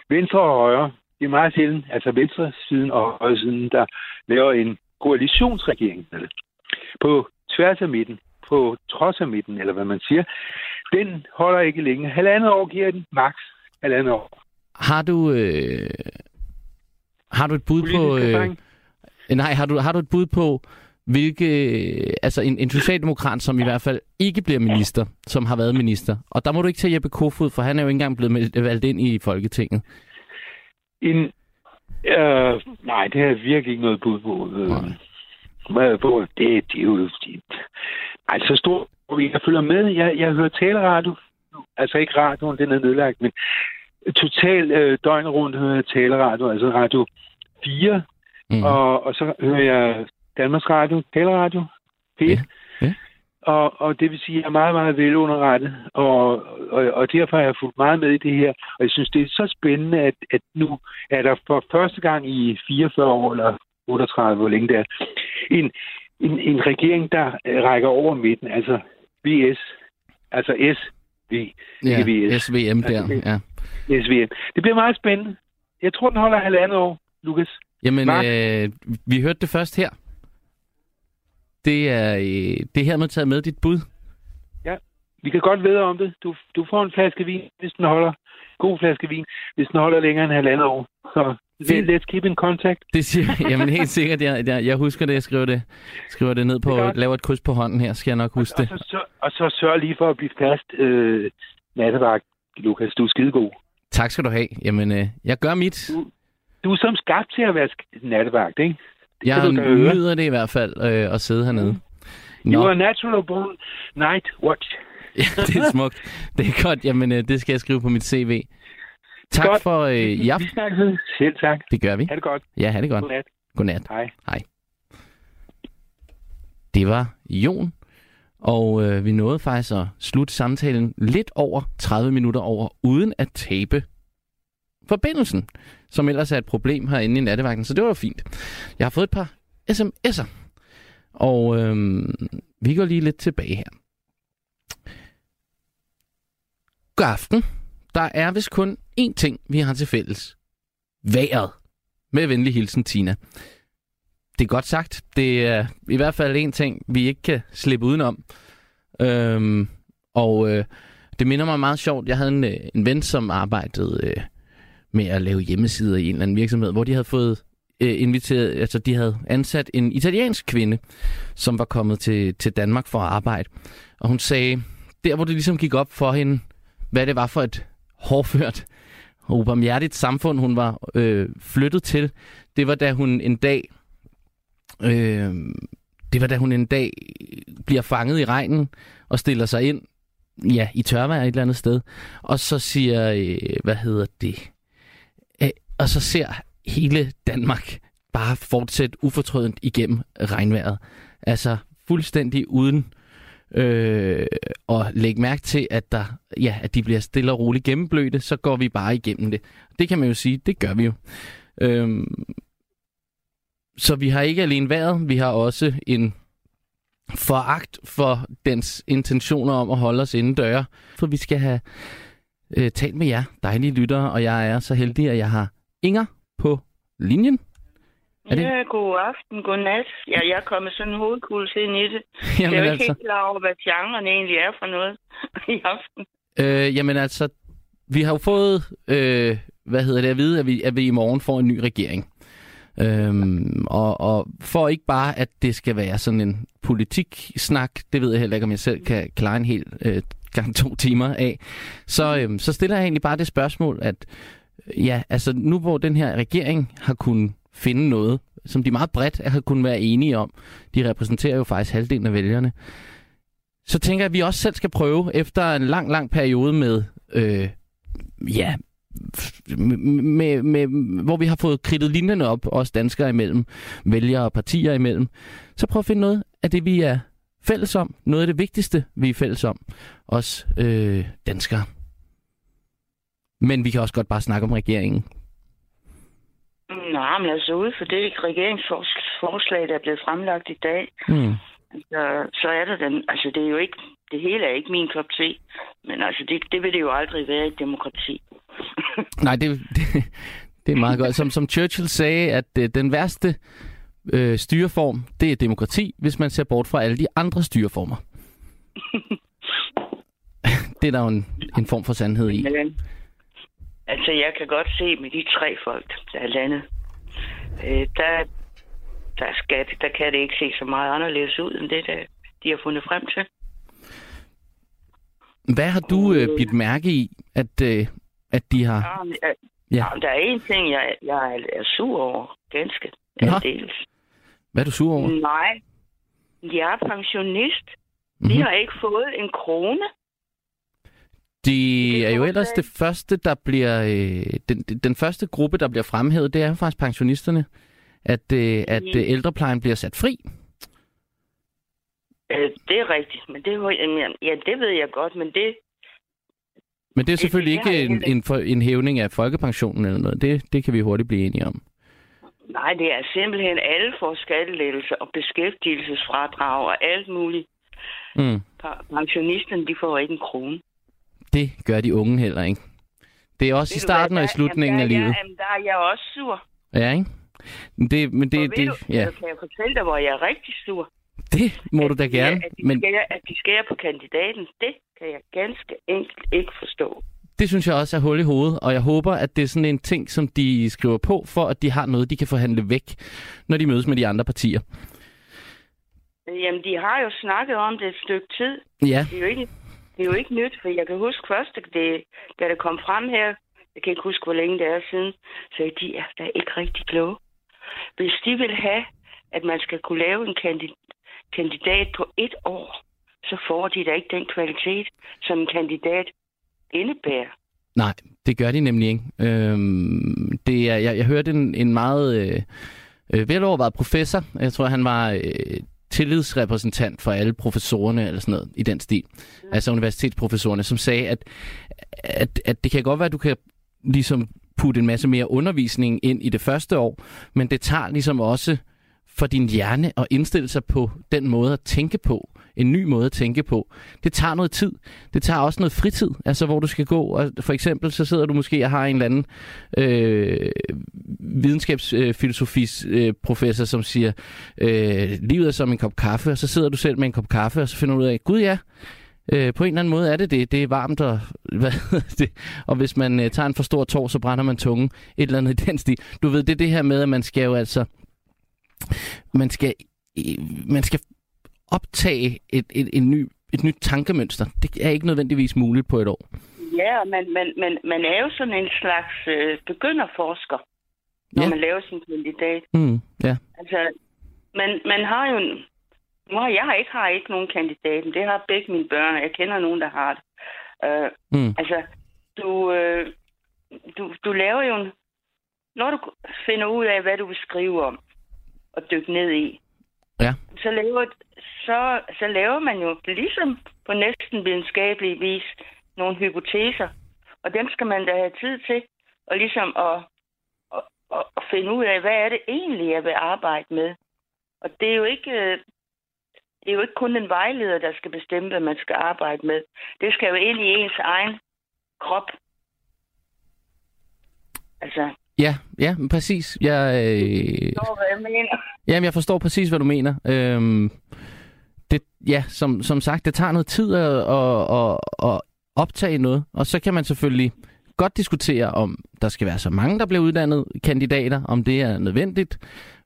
Speaker 4: venstre og højre, det er meget sjældent, altså venstre siden og højre siden, der laver en koalitionsregering. Eller, på tværs af midten, på trods af midten, eller hvad man siger. Den holder ikke længe. Halvandet år giver den, max halvandet år.
Speaker 3: Har du... Øh, har du et bud på...
Speaker 4: Politisk
Speaker 3: Øh,
Speaker 4: erfaring?
Speaker 3: nej, har du, har du et bud på, hvilke... Altså en, en socialdemokrat, som i hvert fald ikke bliver minister, som har været minister. Og der må du ikke tage Jeppe Kofod, for han er jo ikke engang blevet valgt ind i Folketinget.
Speaker 4: En, øh, nej, det har jeg virkelig ikke noget bud på. Øh,
Speaker 3: Nej.
Speaker 4: på det, det er jo... Det, ej, så stor... Jeg følger med. Jeg, jeg hører taleradio. Altså ikke radioen, den er nedlagt, men totalt øh, døgnet rundt hører jeg taleradio, altså radio 4,
Speaker 3: Mm.
Speaker 4: mm. og, og så hører jeg Danmarks Radio, taleradio, P1.
Speaker 3: Ja, ja.
Speaker 4: Og, og det vil sige, at jeg er meget, meget velunderrettet, og, og, og derfor har jeg fulgt meget med i det her. Og jeg synes, det er så spændende, at, at nu er der for første gang i 44 år, eller 38, hvor længe det er, en, en, en regering, der rækker over midten, altså VS, altså S, V,
Speaker 3: ja,
Speaker 4: VS.
Speaker 3: SVM der,
Speaker 4: Altså,
Speaker 3: ja.
Speaker 4: SVM. Det bliver meget spændende. Jeg tror, den holder halvandet år, Lukas.
Speaker 3: Jamen,
Speaker 4: Mark?
Speaker 3: øh, vi hørte det først her. Det er, øh, det er hermed taget med dit bud.
Speaker 4: Vi kan godt vide om det. Du, du får en flaske vin, hvis den holder. God flaske vin, hvis den holder længere end halvandet år. Så
Speaker 3: Fint.
Speaker 4: let's keep in contact.
Speaker 3: Det siger Jamen helt sikkert. Jeg, jeg, jeg husker det. Jeg skriver det, skriver det ned på,
Speaker 4: Det er
Speaker 3: laver et kryds på hånden her, skal jeg nok huske
Speaker 4: Og
Speaker 3: det.
Speaker 4: så, så, og så sørg lige for at blive fast øh, nattevagt, Lukas. Du er skidegod.
Speaker 3: Tak skal du have. Jamen, øh, jeg gør mit.
Speaker 4: Du er som skabt til at være nattevagt, ikke?
Speaker 3: Jeg nyder det i hvert fald øh, at sidde hernede.
Speaker 4: You
Speaker 3: Nå,
Speaker 4: are natural born night watch.
Speaker 3: ja, det er smukt. Det er godt. Jamen, øh, det skal jeg skrive på mit CV. Tak
Speaker 4: Godt.
Speaker 3: for øh, i
Speaker 4: Vi
Speaker 3: aften.
Speaker 4: snakkes ved. Selv tak.
Speaker 3: Det gør vi.
Speaker 4: Ha' det godt.
Speaker 3: Ja, ha' det godt.
Speaker 4: Godnat.
Speaker 3: Godnat.
Speaker 4: Hej.
Speaker 3: Hej. Det var Jon, og øh, vi nåede faktisk at slutte samtalen lidt over 30 minutter over, uden at tabe forbindelsen, som ellers er et problem herinde i nattevagten, så det var jo fint. Jeg har fået et par sms'er, og øhm, vi går lige lidt tilbage her. God aften. Der er vist kun én ting, vi har til fælles. Været. Med venlig hilsen, Tina. Det er godt sagt. Det er i hvert fald en ting, vi ikke kan slippe udenom. Øhm, og øh, det minder mig meget sjovt. Jeg havde en, øh, en ven, som arbejdede øh, med at lave hjemmesider i en eller anden virksomhed, hvor de havde fået øh, inviteret, altså de havde ansat en italiensk kvinde, som var kommet til, til Danmark for at arbejde. Og hun sagde, der hvor det ligesom gik op for hende, hvad det var for et hårdført og ubarmhjertigt samfund, hun var øh, flyttet til, det var da hun en dag øh, det var da hun en dag bliver fanget i regnen og stiller sig ind ja, i tørvejr et eller andet sted, og så siger, øh, hvad hedder det, øh, og så ser hele Danmark bare fortsætte ufortrødent igennem regnvejret. Altså fuldstændig uden øh, og lægge mærke til, at, der, ja, at de bliver stille og roligt gennemblødte, så går vi bare igennem det. Det kan man jo sige, det gør vi jo. Øhm, så vi har ikke alene været, vi har også en foragt for dens intentioner om at holde os inden døre. For vi skal have øh, talt med jer, dejlige lyttere, og jeg er så heldig, at jeg har Inger på linjen. Er det-
Speaker 5: Ja, god aften, god nat. Ja, jeg er kommet sådan en hovedkuls ind i det. jeg
Speaker 3: Jamen
Speaker 5: er jo ikke
Speaker 3: altså,
Speaker 5: helt klar over, hvad genren egentlig er for noget i aften.
Speaker 3: øh, jamen altså, vi har jo fået, øh, hvad hedder det, at vide, at vi, at vi i morgen får en ny regering. Øhm, og, og for ikke bare, at det skal være sådan en politik-snak, det ved jeg heller ikke, om jeg selv kan klare en hel øh, gang to timer af, så, øhm, så stiller jeg egentlig bare det spørgsmål, at ja, altså nu hvor den her regering har kunnet finde noget, som de meget bredt har kunnet være enige om, de repræsenterer jo faktisk halvdelen af vælgerne, så tænker jeg, at vi også selv skal prøve, efter en lang, lang periode med, øh, ja, med, med, med, hvor vi har fået kridtet linjerne op, også danskere imellem, vælgere og partier imellem, så prøv at finde noget af det, vi er fælles om. Noget af det vigtigste, vi er fælles om. Os øh, danskere. Men vi kan også godt bare snakke om regeringen.
Speaker 5: Nej, men altså ude for det regeringsforslag, der er blevet fremlagt i dag,
Speaker 3: Hmm.
Speaker 5: altså, så er der den, altså det er jo ikke, det hele er ikke min kop te, men altså det, det vil det jo aldrig være i et demokrati.
Speaker 3: Nej, det, det, det er meget godt. Som, som Churchill sagde, at øh, den værste øh, styreform, det er demokrati, hvis man ser bort fra alle de andre styreformer. det er der jo en, en form for sandhed i.
Speaker 5: Altså jeg kan godt se med de tre folk, der er landet, øh, der, der, skal, der kan det ikke se så meget anderledes ud, end det, der, de har fundet frem til.
Speaker 3: Hvad har du øh, bidt mærke i, at, øh, at de har...
Speaker 5: Ja, men, øh,
Speaker 3: Ja.
Speaker 5: ja. Der er en ting, jeg, jeg er- sur over, ganske
Speaker 3: Nå.
Speaker 5: aldeles.
Speaker 3: Hvad er du sur over?
Speaker 5: Nej, jeg er pensionist. Vi
Speaker 3: Mhm.
Speaker 5: har ikke fået en krone.
Speaker 3: De
Speaker 5: Det
Speaker 3: er jo ellers det første, der bliver... Øh, den, den første gruppe, der bliver fremhævet, det er faktisk pensionisterne. At, øh, at øh, ældreplejen bliver sat fri.
Speaker 5: Øh, det er rigtigt, men det, ja, det ved jeg godt, men det,
Speaker 3: Men det er
Speaker 5: Det-
Speaker 3: selvfølgelig
Speaker 5: det har
Speaker 3: ikke en, en, for, en hævning af folkepensionen eller noget. Det, det kan vi hurtigt blive enige om.
Speaker 5: nej, det er simpelthen alle får skattelettelser og beskæftigelsesfradrag og alt muligt.
Speaker 3: Mm.
Speaker 5: Pensionisterne, de får ikke en krone.
Speaker 3: Det gør de unge heller ikke. Det er også
Speaker 5: Ved
Speaker 3: i starten
Speaker 5: hvad,
Speaker 3: og i slutningen af
Speaker 5: jamen, der er
Speaker 3: livet.
Speaker 5: Jeg, jamen, der er jeg også sur.
Speaker 3: Ja, ikke? Det, men
Speaker 5: Det,
Speaker 3: det,
Speaker 5: du,
Speaker 3: ja,
Speaker 5: kan jeg fortælle dig, hvor jeg er rigtig sur.
Speaker 3: det må du da
Speaker 5: At
Speaker 3: gerne.
Speaker 5: At de,
Speaker 3: Men
Speaker 5: skærer, at de skærer på kandidaten, det kan jeg ganske enkelt ikke forstå.
Speaker 3: det synes jeg også er hul i hovedet, og jeg håber, at det er sådan en ting, som de skriver på, for at de har noget, de kan forhandle væk, når de mødes med de andre partier.
Speaker 5: Jamen, de har jo snakket om det et stykke tid.
Speaker 3: Ja,
Speaker 5: Det er jo ikke, det er jo ikke nyt, for jeg kan huske først, det, da det kom frem her, jeg kan ikke huske, hvor længe det er siden, så de er da ikke rigtig kloge. Hvis de vil have, at man skal kunne lave en kandidat på et år, så får de da ikke den kvalitet, som en kandidat indebærer.
Speaker 3: nej, Det gør de nemlig ikke. Øhm, det er, jeg, jeg hørte en, en meget øh, øh velovervejet professor. Jeg tror, han var øh, tillidsrepræsentant for alle professorerne eller sådan noget i den stil. Mm. Altså universitetsprofessorerne, som sagde, at, at, at det kan godt være, at du kan ligesom putte en masse mere undervisning ind i det første år, men det tager ligesom også for din hjerne at indstille sig på den måde at tænke på, en ny måde at tænke på. Det tager noget tid. Det tager også noget fritid, altså hvor du skal gå. Og for eksempel så sidder du måske og har en eller anden øh, videnskabsfilosofis øh, professor, som siger, øh, livet er som en kop kaffe, og så sidder du selv med en kop kaffe, og så finder du ud af, gud ja, Øh, på en eller anden måde er det det. Det er varmt, og, hvad det? og hvis man øh, tager en for stor tår, så brænder man tungen. Et eller andet i den stil. Du ved, det er det her med, at man skal jo altså... Man skal, man skal optage et, et, et, ny, et nyt tankemønster. Det er ikke nødvendigvis muligt på et år.
Speaker 5: Ja, men man, man, man er jo sådan en slags øh, begynderforsker, når
Speaker 3: Ja.
Speaker 5: man laver sin kandidat.
Speaker 3: Mm, ja.
Speaker 5: Altså, man, man har jo en... Nu har jeg ikke, har ikke nogen kandidat, men det har begge mine børn, og jeg kender nogen, der har det. Øh,
Speaker 3: Mm,
Speaker 5: altså, du, øh, du, du laver jo en... Når du finder ud af, hvad du vil skrive om, og dykke ned i,
Speaker 3: ja.
Speaker 5: så laver, så, så laver man jo ligesom på næsten videnskabelig vis nogle hypoteser. Og dem skal man da have tid til, og ligesom at, at, at, at finde ud af, hvad er det egentlig, jeg vil arbejde med. Og det er jo ikke, øh, det er jo ikke kun en vejleder, der skal bestemme, hvad man skal arbejde med. Det skal jo ind i ens egen krop. Altså,
Speaker 3: Ja, ja, præcis. Jeg, øh,
Speaker 5: forstår, hvad jeg mener?
Speaker 3: Jamen, jeg forstår præcis, hvad du mener. Øhm, det, ja, som, som sagt, det tager noget tid at, at, at, at optage noget, og så kan man selvfølgelig godt diskutere, om der skal være så mange, der bliver uddannet kandidater, om det er nødvendigt.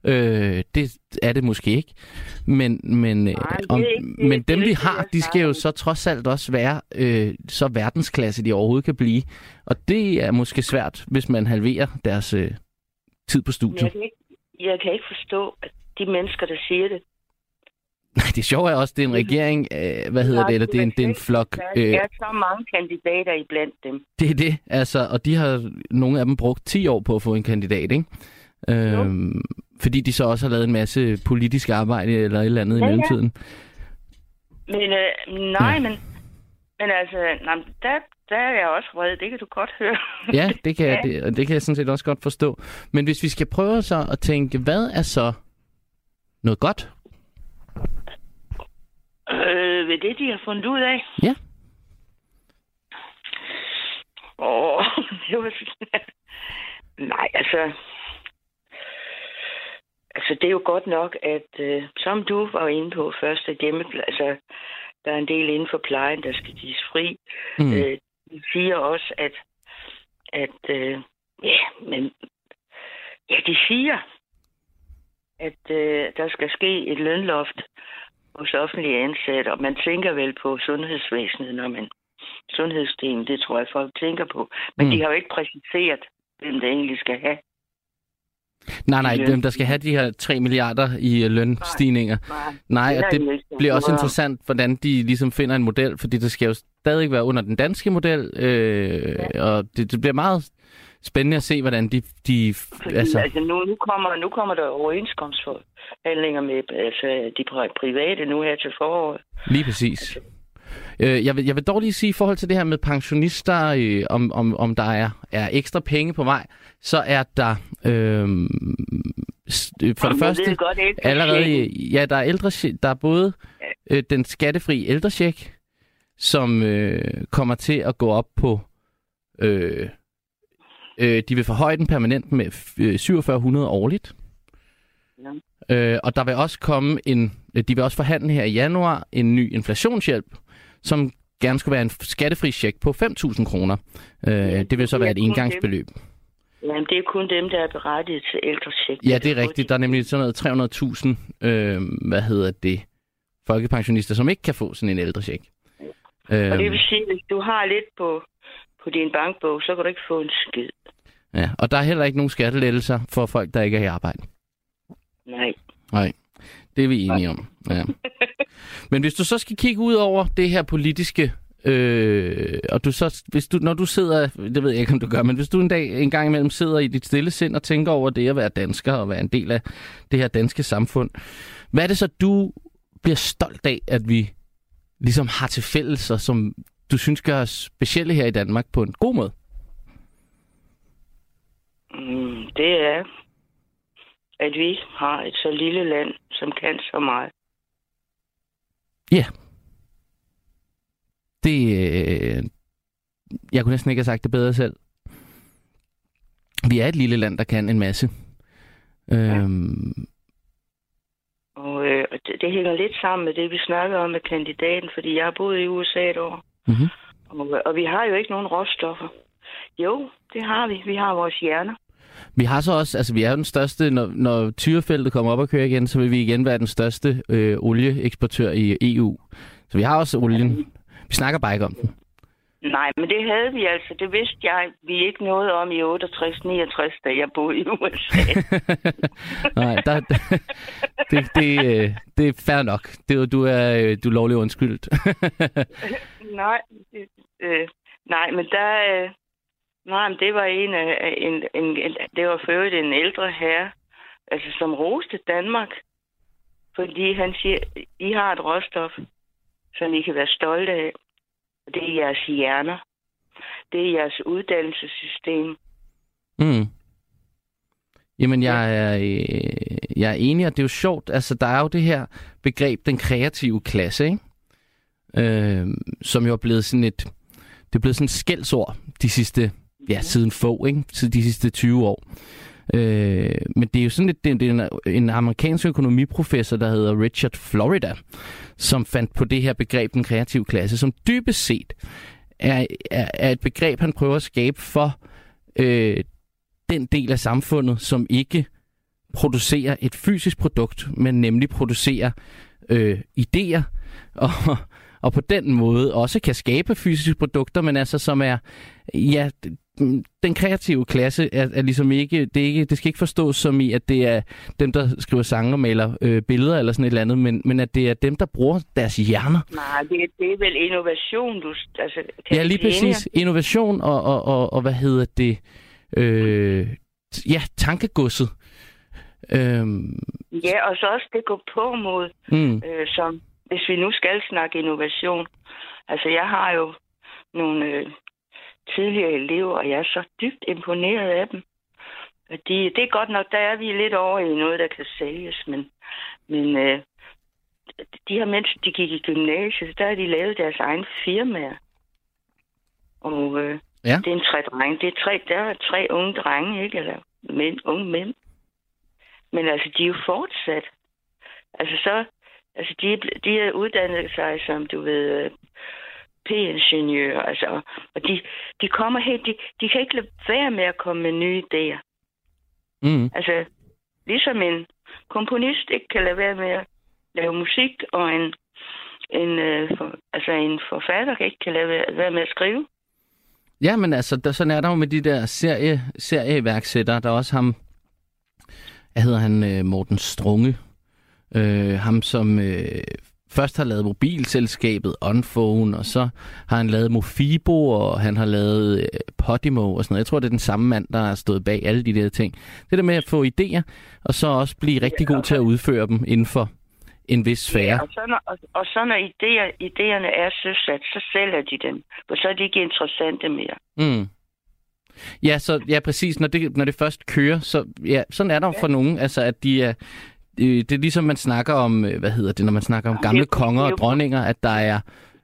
Speaker 3: Øh, det er det måske ikke. Men, men, øh,
Speaker 5: er
Speaker 3: om,
Speaker 5: ikke-
Speaker 3: men dem, vi har, de skal jo så trods alt også være øh, så verdensklasse, de overhovedet kan blive. Og det er måske svært, hvis man halverer deres øh, tid på studiet.
Speaker 5: Ikke, jeg kan ikke forstå, at de mennesker, der siger det,
Speaker 3: Nej, det sjove er også, det er en regering, øh, hvad hedder
Speaker 5: Nej,
Speaker 3: det, eller det er en, det er en flok.
Speaker 5: der
Speaker 3: Øh,
Speaker 5: er så mange kandidater iblandt dem.
Speaker 3: det er det, altså, og de har, nogle af dem brugt 10 år på at få en kandidat, ikke? Øhm, fordi de så også har lavet en masse politisk arbejde eller et eller andet
Speaker 5: Ja,
Speaker 3: i
Speaker 5: ja.
Speaker 3: mellemtiden.
Speaker 5: Men øh, nej,
Speaker 3: Ja.
Speaker 5: men, men altså, nej, der, der er jeg også vred. Det kan du godt høre.
Speaker 3: Ja, det kan,
Speaker 5: Ja.
Speaker 3: det, det kan jeg sådan set også godt forstå. Men hvis vi skal prøve så at tænke, hvad er så noget godt?
Speaker 5: Øh, ved det, de har fundet ud af?
Speaker 3: Ja.
Speaker 5: Åh, det var. Nej, altså... Altså, det er jo godt nok, at øh, som du var inde på først, at hjemme, altså, der er en del inden for plejen, der skal gives fri.
Speaker 3: Mm.
Speaker 5: Øh, siger også, at, at øh, ja, men, ja, de siger, at øh, der skal ske et lønloft hos offentlige ansatte, og man tænker vel på sundhedsvæsenet, når man sundhedsdelen, det tror jeg, folk tænker på. Men
Speaker 3: Mm.
Speaker 5: de har jo ikke præciseret, hvem det egentlig skal have.
Speaker 3: Nej, nej, hvem der skal have de her 3 milliarder i øh, lønstigninger. Nej,
Speaker 5: det
Speaker 3: og det bliver også interessant, hvordan de ligesom finder en model, fordi det skal jo stadig være under den danske model, øh, ja. og det, det bliver meget spændende at se, hvordan de... de
Speaker 5: Fordi, altså, altså nu, nu, kommer, nu kommer der overenskomstforhandlinger med altså, de pri- private nu her til foråret.
Speaker 3: Lige præcis. Øh, jeg, vil, jeg vil dog lige sige i forhold til det her med pensionister, øh, om, om, om der er, er ekstra penge på vej, så er der øh, s- øh, for det første
Speaker 5: godt,
Speaker 3: allerede, ja, der er, ældre, der er både øh, den skattefri ældrecheck, som øh, kommer til at gå op på, øh, øh, de vil forhøje den permanent med øh, 4700 årligt. Øh, og der vil også komme en, de vil også forhandle her i januar en ny inflationshjælp, som gerne skulle være en skattefri check på 5.000 kroner. Øh, det vil så være et engangsbeløb.
Speaker 5: Jamen, det er kun dem, der er berettiget til ældrecheck.
Speaker 3: Ja, det er rigtigt. Der er nemlig sådan noget 300.000, øh, hvad hedder det, folkepensionister, som ikke kan få sådan en ældrecheck. Øh,
Speaker 5: Og det vil sige, at hvis du har lidt på, på din bankbog, så kan du ikke få en skid.
Speaker 3: ja, og der er heller ikke nogen skattelettelser for folk, der ikke er i arbejde.
Speaker 5: Nej.
Speaker 3: Nej, det er vi enige om. Ja. Men hvis du så skal kigge ud over det her politiske øh, og du så, hvis du, når du sidder, det ved jeg ikke, om du gør, men hvis du en dag en gang imellem sidder i dit stille sind og tænker over det at være dansker og være en del af det her danske samfund, hvad er det så, du bliver stolt af, at vi ligesom har til fælles, og som du synes gør os specielle her i Danmark på en god måde?
Speaker 5: Mm, det er, at vi har et så lille land, som kan så meget.
Speaker 3: Ja. Yeah. Det, øh, jeg kunne næsten ikke have sagt det bedre selv. Vi er et lille land, der kan en masse. Ja. Øhm,
Speaker 5: og øh, det, det hænger lidt sammen med det, vi snakker om med kandidaten, fordi jeg har boet i USA et år.
Speaker 3: mm-hmm.
Speaker 5: Og, og vi har jo ikke nogen råstoffer. Jo, det har vi. Vi har vores hjerner.
Speaker 3: Vi har så også, altså vi er jo den største, når, når tyrefeltet kommer op og kører igen, så vil vi igen være den største øh, olieeksportør i EU. Så vi har også olien. Vi snakker bare ikke om den.
Speaker 5: Nej, men det havde vi altså. Det vidste jeg, vi ikke noget om i 68-69, da jeg boede i USA.
Speaker 3: Nej, der, det, det, øh, det er fair nok. Det, du er øh, du er lovlig undskyldt.
Speaker 5: nej, øh, nej, men der... Øh, nej, men det var en af... En, en, en, det var før en ældre herre, altså som roste Danmark. Fordi han siger, I har et råstof, som I kan være stolte af. Og det er jeres hjerner. Det er jeres uddannelsessystem.
Speaker 3: Mm. Jamen, jeg er, øh, jeg er enig, og det er jo sjovt. Altså, der er jo det her begreb, den kreative klasse, ikke? Øh, som jo er blevet sådan et, det er blevet sådan et skældsord de sidste, ja, siden få, ikke? Siden de sidste 20 år. Øh, men det er jo sådan lidt, det, det er en, en amerikansk økonomiprofessor, der hedder Richard Florida, som fandt på det her begreb, den kreative klasse, som dybest set er, er, er et begreb, han prøver at skabe for øh, den del af samfundet, som ikke producerer et fysisk produkt, men nemlig producerer øh, idéer, og, og på den måde også kan skabe fysiske produkter, men altså som er, ja, den kreative klasse er, er ligesom ikke det, er ikke, det skal ikke forstås som i, at det er dem, der skriver sange og maler øh, billeder eller sådan et eller andet, men, men at det er dem, der bruger deres hjerner.
Speaker 5: Nej, det, det er vel innovation, du... Altså,
Speaker 3: ja, lige præcis. Innovation og, og, og, og hvad hedder det? Øh, ja, tankegodset. Øhm,
Speaker 5: ja, og så også det går på mod, mm. øh, som hvis vi nu skal snakke innovation. Altså, jeg har jo nogle øh, tidligere elever, og jeg er så dybt imponeret af dem. De, det er godt nok, der er vi lidt over i noget, der kan sælges, men, men øh, de her mennesker, de gik i gymnasiet, der har de lavet deres egen firmaer. Og øh, ja. det er en tre drenge. Det er tre, der er tre unge drenge, ikke? Eller mænd, unge mænd. Men altså, de er jo fortsat. Altså så, altså de, de er uddannet sig som, du ved, P-ingeniører, altså, og de, de kommer helt, de, de kan ikke lade være med at komme med nye idéer.
Speaker 3: Mm.
Speaker 5: Altså, ligesom en komponist ikke kan lade være med at lave musik, og en, en, øh, for, altså en forfatter ikke kan lade være, være med at skrive.
Speaker 3: Ja, men altså, der, sådan er der jo med de der serie, serieværksættere. Der er også ham, hvad hedder han, øh, Morten Strunge, øh, ham som øh, først har lavet mobilselskabet Onphone, og så har han lavet Mofibo, og han har lavet øh, Podimo og sådan noget. Jeg tror, det er den samme mand, der har stået bag alle de der ting. Det der med at få idéer, og så også blive rigtig god til at udføre dem inden for en vis sfære. Ja,
Speaker 5: og, så når, og, og så når idéer, idéerne er søsat, så sælger de dem, for så er de ikke interessante mere.
Speaker 3: Mm. Ja, så, ja, præcis. Når det, når det først kører, så ja, sådan er der ja. for nogen, altså at de er, det er ligesom man snakker om, øh, hvad hedder det, når man snakker om gamle konger og dronninger, at der er,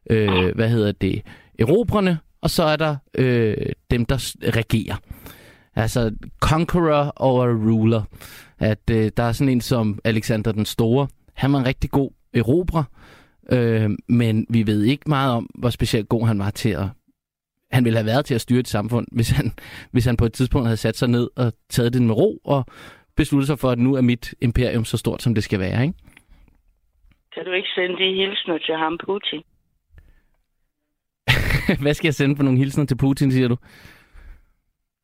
Speaker 3: øh, hvad hedder det, erobrerne, og så er der øh, dem, der regerer. Altså conqueror og ruler. At øh, der er sådan en som Alexander den Store. Han var en rigtig god erobrer, øh, men vi ved ikke meget om, hvor specielt god han var til at han ville have været til at styre et samfund, hvis han, hvis han på et tidspunkt havde sat sig ned og taget det med ro og besluttet sig for, at nu er mit imperium så stort, som det skal være, ikke?
Speaker 5: Kan du ikke sende de hilsner til ham, Putin?
Speaker 3: Hvad skal jeg sende for nogle hilsner til Putin, siger du?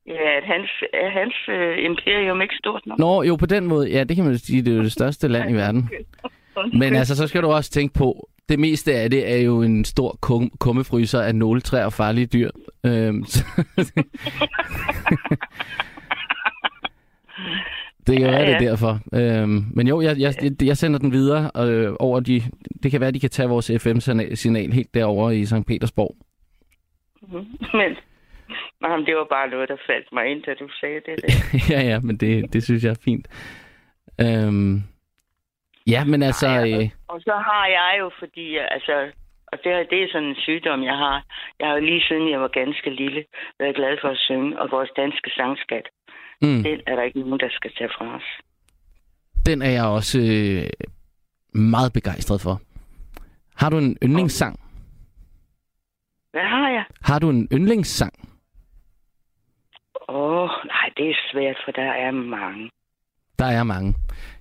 Speaker 5: Ja, at hans, er hans øh, imperium ikke stort nok?
Speaker 3: Nå, jo, på den måde. Ja, det kan man sige, det er jo det største land i verden. Men altså, så skal du også tænke på, det meste af det er jo en stor kum- kummefryser af nåletræer og farlige dyr. Øhm, så det kan være, det er
Speaker 5: Ja, ja.
Speaker 3: derfor. Øhm, men jo, jeg, jeg, jeg sender den videre øh, over de... Det kan være, de kan tage vores FM-signal helt derover i St. Petersborg.
Speaker 5: Men jamen, det var bare noget, der faldt mig ind, da du sagde det. Der.
Speaker 3: ja, ja, men det, det synes jeg er fint. Øhm, ja, men altså...
Speaker 5: Ej,
Speaker 3: Øh,
Speaker 5: Og så har jeg jo, fordi altså, og det, er- det er sådan en sygdom, jeg har. Jeg har jo lige siden jeg var ganske lille været glad for at synge, og vores danske sangskat,
Speaker 3: mm,
Speaker 5: den er der ikke nogen, der skal tage fra os.
Speaker 3: den er jeg også øh, meget begejstret for. Har du en yndlingssang?
Speaker 5: Hvad har jeg?
Speaker 3: Har du en yndlingssang?
Speaker 5: Åh, oh, nej, det er svært, for der er mange.
Speaker 3: Der er mange.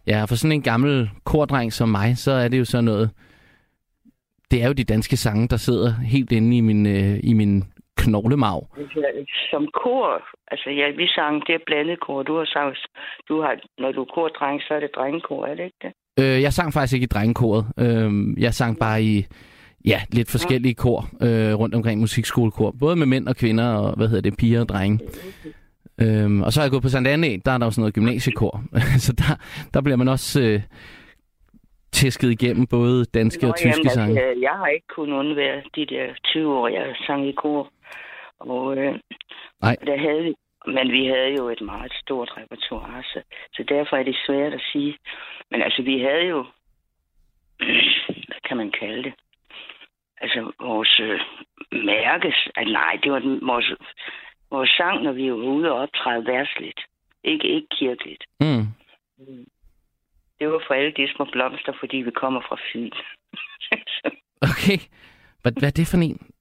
Speaker 3: Ja, for sådan en gammel kordreng som mig, så er det jo sådan noget... Det er jo de danske sange, der sidder helt inde i min, øh, i min knoglemarv.
Speaker 5: Som kor, altså ja, vi sang, det er blandet kor. Du har sagt, du har, når du er kordreng, så er det drengekor, er det ikke det?
Speaker 3: Øh, jeg sang faktisk ikke i drengekoret. Øh, jeg sang bare i ja, lidt forskellige kor øh, rundt omkring musikskole-kor. Både med mænd og kvinder, og hvad hedder det, piger og drenge. Øhm, og så har jeg gået på Sankt Anne, der er der jo sådan noget gymnasiekor. så der, der bliver man også øh, tæsket igennem både danske
Speaker 5: Nå,
Speaker 3: og tyske
Speaker 5: jamen,
Speaker 3: sange.
Speaker 5: Altså, jeg har ikke kunnet undvære de der 20 år, jeg sang i kor. Og øh,
Speaker 3: Nej.
Speaker 5: der havde vi, men vi havde jo et meget stort repertoire, så, så derfor er det svært at sige. Men altså, vi havde jo, hvad kan man kalde det? Altså, vores øh, mærkes, at nej, det var den, vores, vores sang, når vi var ude og optræde værtsligt. Ikke, ikke kirkeligt.
Speaker 3: Mm.
Speaker 5: Det var for alle de små blomster, fordi vi kommer fra Fyn.
Speaker 3: Okay. Hvad, hvad er det for en?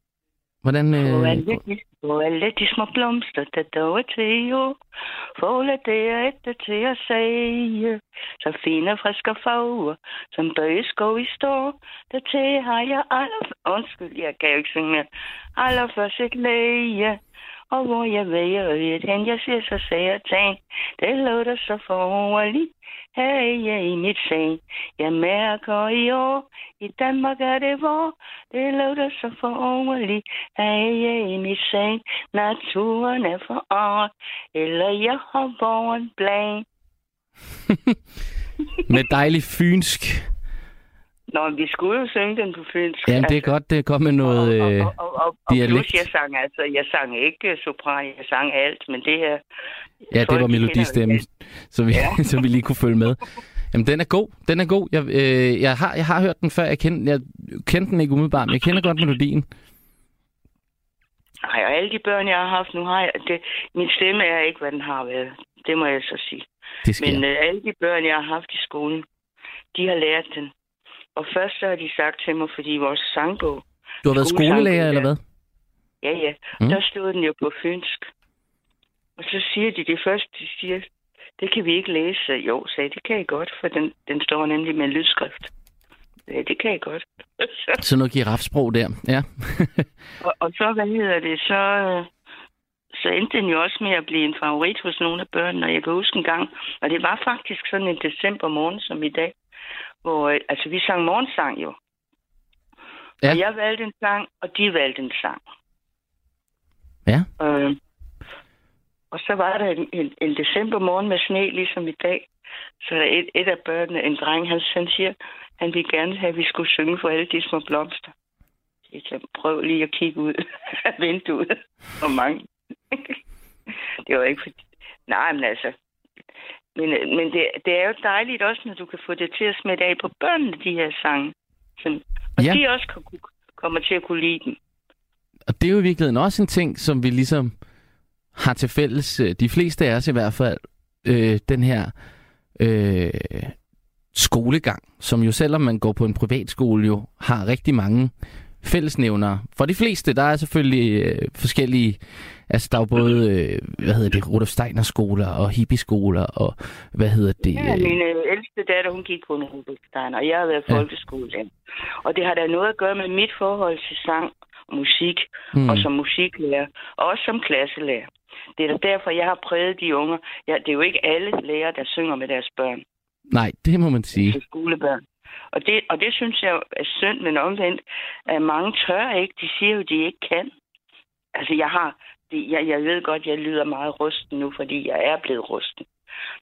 Speaker 3: Hvordan... Øh,
Speaker 5: på alle de små blomster, der dog er til jo. Fåle det er et til at sige. Så fine friske farver, som bøgeskov i står. Der til har jeg aller... Undskyld, jeg kan jo ikke synge mere. Allerførst et læge. Og hvor jeg væger ved hen, jeg ser så satan. Det låter så forroligt. Her er jeg i mit seng. Jeg mærker i år, i Danmark er det vor, Det låter så forunderligt. Her er jeg i mit seng. Naturen er forandret. Eller jeg har vågen blank.
Speaker 3: med dejlig fynsk.
Speaker 5: Nå, vi skulle jo synge den på fynsk.
Speaker 3: Jamen, det er godt, det godt med noget... Øh,
Speaker 5: og, og, og, og
Speaker 3: dialekt.
Speaker 5: plus, jeg sang altså, jeg sang ikke sopran, jeg sang alt, men det her...
Speaker 3: ja, det var melodistemmen, så vi, så vi lige kunne følge med. Jamen, den er god. Den er god. Jeg, øh, jeg, har, jeg har hørt den før. Jeg kendte, jeg kendte den ikke umiddelbart, men jeg kender godt melodien.
Speaker 5: Nej, og alle de børn, jeg har haft, nu har jeg... Det, min stemme er ikke, hvad den har været. Det må jeg så sige.
Speaker 3: Det sker.
Speaker 5: Men øh, alle de børn, jeg har haft i skolen, de har lært den. Og først så har de sagt til mig, fordi vores sangbog,
Speaker 3: du har været skolelærer, eller hvad?
Speaker 5: ja ja,
Speaker 3: Mm.
Speaker 5: der stod den jo på fynsk. Og så siger de det første, de siger, det kan vi ikke læse. Jo, sagde jeg, det kan I godt, for den, den står nemlig med en lydskrift. Ja, det kan I godt. Så,
Speaker 3: noget girafsprog der. Ja.
Speaker 5: og, og så, hvad hedder det, så, øh, så endte den jo også med at blive en favorit hos nogle af børnene. Og jeg kan huske en gang, og det var faktisk sådan en december morgen som i dag, hvor, øh, altså vi sang morgensang jo.
Speaker 3: Ja.
Speaker 5: Og jeg valgte en sang, og de valgte en sang.
Speaker 3: Ja.
Speaker 5: Øh, og så var der en, en, en december morgen med sne, ligesom i dag. Så der er et, et af børnene, en dreng, han, han siger, han ville gerne have, at vi skulle synge for alle de små blomster. Jeg sagde, prøv lige at kigge ud af vinduet. Hvor mange. det var ikke fordi... Nej, men altså... Men, men det, det er jo dejligt også, når du kan få det til at smitte af på børnene, de her sange. Og
Speaker 3: Ja.
Speaker 5: de også kan, kommer til at kunne lide dem.
Speaker 3: Og det er jo i virkeligheden også en ting, som vi ligesom har til fælles, øh, de fleste af os i hvert fald, øh, den her øh, skolegang, som jo selvom man går på en privatskole, jo har rigtig mange fællesnævnere. For de fleste, der er selvfølgelig øh, forskellige, altså der er jo både, øh, hvad hedder det, Rudolf Steiner skoler og hippieskoler og hvad hedder det?
Speaker 5: Ja,
Speaker 3: Øh,
Speaker 5: min øh, ældste datter, hun gik på en Rudolfsteiner, og jeg har været
Speaker 3: Ja.
Speaker 5: folkeskolelærer. Og det har da noget at gøre med mit forhold til sang og musik, mm. og som musiklærer, og også som klasselærer. Det er da derfor, jeg har præget de unge. Ja, det er jo ikke alle lærere, der synger med deres børn,
Speaker 3: nej, det må man sige.
Speaker 5: til skolebørn. Og det, og det synes jeg er synd, men omvendt, at mange tør ikke. De siger jo, de ikke kan. Altså, jeg har... Det, jeg, jeg ved godt, jeg lyder meget rusten nu, fordi jeg er blevet rusten.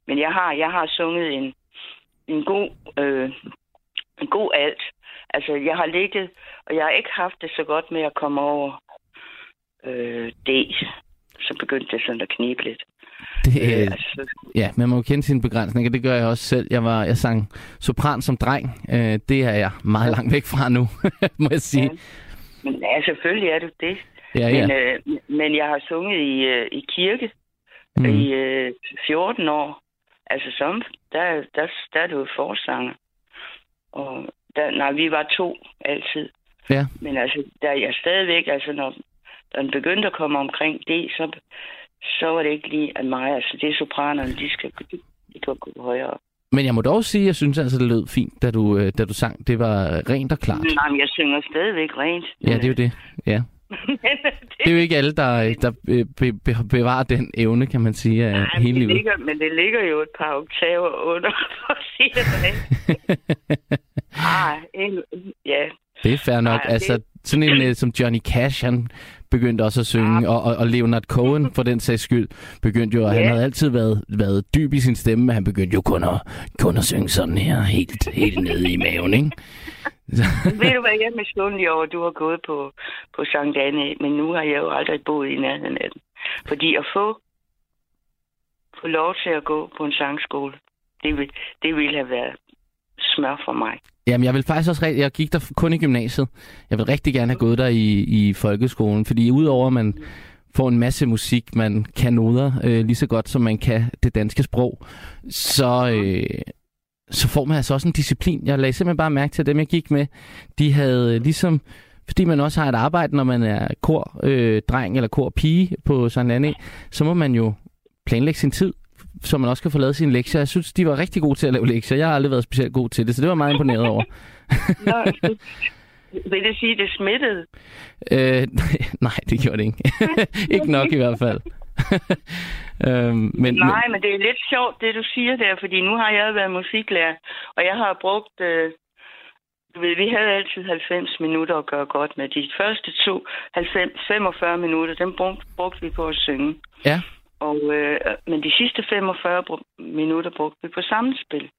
Speaker 5: Men jeg har, jeg har sunget en, en god... Øh, en god alt. Altså, jeg har ligget, og jeg har ikke haft det så godt med at komme over øh, det. Så begyndte det sådan at knibe lidt.
Speaker 3: Det, øh, altså, ja, man må jo kende sine begrænsninger. Det gør jeg også selv. Jeg, var, jeg sang sopran som dreng. Øh, det er jeg meget langt væk fra nu, må jeg sige. Ja.
Speaker 5: Men ja, selvfølgelig er du det.
Speaker 3: Ja, ja.
Speaker 5: Men, øh, men jeg har sunget i, øh, i kirke mm. i øh, 14 år. Altså som, der, der, der er du forsanger. Og der, nej, vi var to altid.
Speaker 3: Ja.
Speaker 5: Men altså, der er jeg stadigvæk, altså når, når den begyndte at komme omkring det, så, så var det ikke lige af mig. Altså, det er sopranerne, de skal, de, de kan gå højere.
Speaker 3: Men jeg må dog sige, at jeg synes altså, det lød fint, da du, øh, da du sang. Det var rent og klart.
Speaker 5: Nej, men jeg synger stadigvæk rent.
Speaker 3: Ja, det er jo det. Ja. det er jo ikke alle, der, der be, be, bevarer den evne, kan man sige, af Nej, hele livet.
Speaker 5: Ligger, men det ligger jo et par oktaver under, for at sige det ah, en, ja.
Speaker 3: Det er fair nok. Ej, altså, det... sådan en uh, som Johnny Cash, han begyndte også at synge, ja. og, og, og Leonard Cohen, for den sags skyld, begyndte jo, og ja. han havde altid været, været dyb i sin stemme, men han begyndte jo kun at, kun at synge sådan her, helt, helt nede i maven, ikke?
Speaker 5: Ved du hvad, jeg er misundelig over, at du har gået på, på Sankt Anne, men nu har jeg jo aldrig boet i nærheden af den. Fordi at få, få lov til at gå på en sangskole, det, vil, det ville have været smør for mig.
Speaker 3: Jamen, jeg vil faktisk også Jeg gik der kun i gymnasiet. Jeg vil rigtig gerne have gået der i, i folkeskolen, fordi udover at man får en masse musik, man kan noder øh, lige så godt, som man kan det danske sprog, så, øh, så får man altså også en disciplin. Jeg lagde simpelthen bare mærke til, at dem, jeg gik med, de havde øh, ligesom fordi man også har et arbejde, når man er kor øh, dreng eller kor pige på sådan en så må man jo planlægge sin tid så man også kan få lavet sine lektier. Jeg synes, de var rigtig gode til at lave lektier. Jeg har aldrig været specielt god til det, så det var meget imponeret over.
Speaker 5: Nå, vil det sige, at det smittede?
Speaker 3: Øh, nej, det gjorde det ikke. ikke nok i hvert fald.
Speaker 5: øhm, men, Nej, men det er lidt sjovt, det du siger der, fordi nu har jeg været musiklærer, og jeg har brugt... Øh, du ved, vi havde altid 90 minutter at gøre godt med. De første to 90, 45 minutter, dem brugte, brugte vi på at synge.
Speaker 3: Ja.
Speaker 5: Og, øh, men de sidste 45 minutter brugte vi på samspil.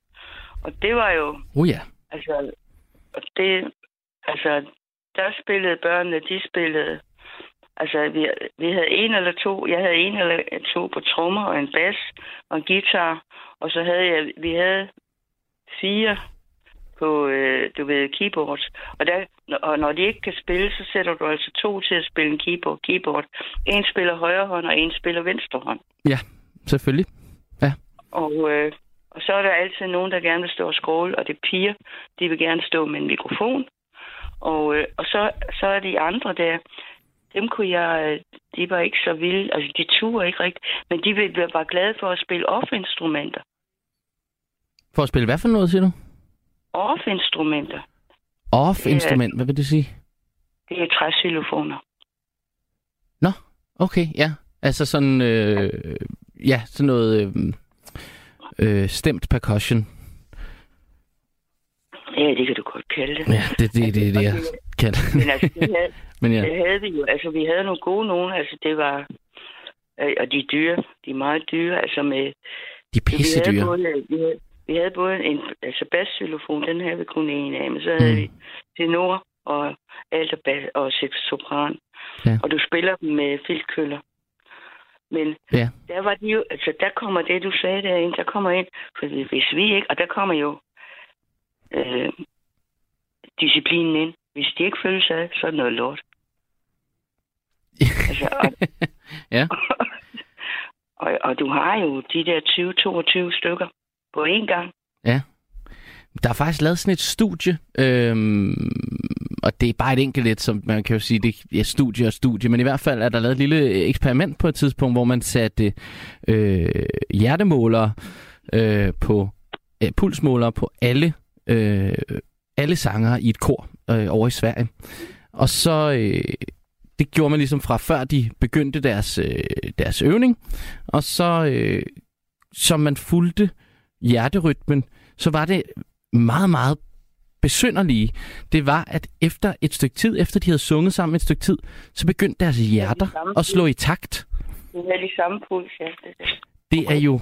Speaker 5: Og det var jo...
Speaker 3: Oh ja.
Speaker 5: Altså, det, altså, der spillede børnene, de spillede... Altså, vi, vi havde en eller to... Jeg havde en eller to på trommer og en bas og en guitar. Og så havde jeg... Vi havde fire på, øh, du ved, keyboard. Og, der, og når de ikke kan spille, så sætter du altså to til at spille en keyboard. keyboard. En spiller højre hånd, og en spiller venstre hånd.
Speaker 3: Ja, selvfølgelig. Ja.
Speaker 5: Og, øh, og så er der altid nogen, der gerne vil stå og skråle, og det er piger. De vil gerne stå med en mikrofon. Og, øh, og så, så er de andre der, dem kunne jeg, de var ikke så vilde, altså de turde ikke rigtigt, men de var bare glade for at spille off-instrumenter.
Speaker 3: For at spille hvad for noget, siger du?
Speaker 5: Off-instrumenter.
Speaker 3: Off-instrument, hvad vil det sige?
Speaker 5: Det er træsylofoner.
Speaker 3: Nå, okay, ja. Altså sådan, øh, ja, sådan noget øh, øh, stemt percussion.
Speaker 5: Ja, det kan du godt kalde det.
Speaker 3: Ja, det, det, det, det, det jeg det.
Speaker 5: Men altså, det havde, Men ja. det havde vi jo. Altså, vi havde nogle gode nogen. Altså, det var... Øh, og de er dyre. De er meget dyre. Altså med...
Speaker 3: De er pisse dyre. Vi havde,
Speaker 5: både, vi havde, vi havde både en altså bassxylofon, den havde vi kun en af, men så havde mm. vi tenor og alt og, bas, og sopran. Ja. Og du spiller dem med filtkøller. Men ja. der var de jo, altså der kommer det, du sagde derinde, der kommer ind, for hvis vi ikke, og der kommer jo øh, disciplinen ind. Hvis de ikke føler sig, så er det noget lort. altså, og,
Speaker 3: ja.
Speaker 5: og, og du har jo de der 20-22 stykker på én gang.
Speaker 3: Ja. Der er faktisk lavet sådan et studie, øhm, og det er bare et enkelt lidt, som man kan jo sige, det er studie og studie, men i hvert fald er der lavet et lille eksperiment på et tidspunkt, hvor man satte øh, hjertemålere øh, på, øh, pulsmålere på alle, øh, alle sanger i et kor øh, over i Sverige. Og så, øh, det gjorde man ligesom fra før de begyndte deres, øh, deres øvning, og så, øh, som man fulgte hjerterytmen, så var det meget, meget besynderlige, det var, at efter et stykke tid, efter de havde sunget sammen et stykke tid, så begyndte deres hjerter at slå i takt.
Speaker 5: Det er de samme puls, ja. Det,
Speaker 3: er jo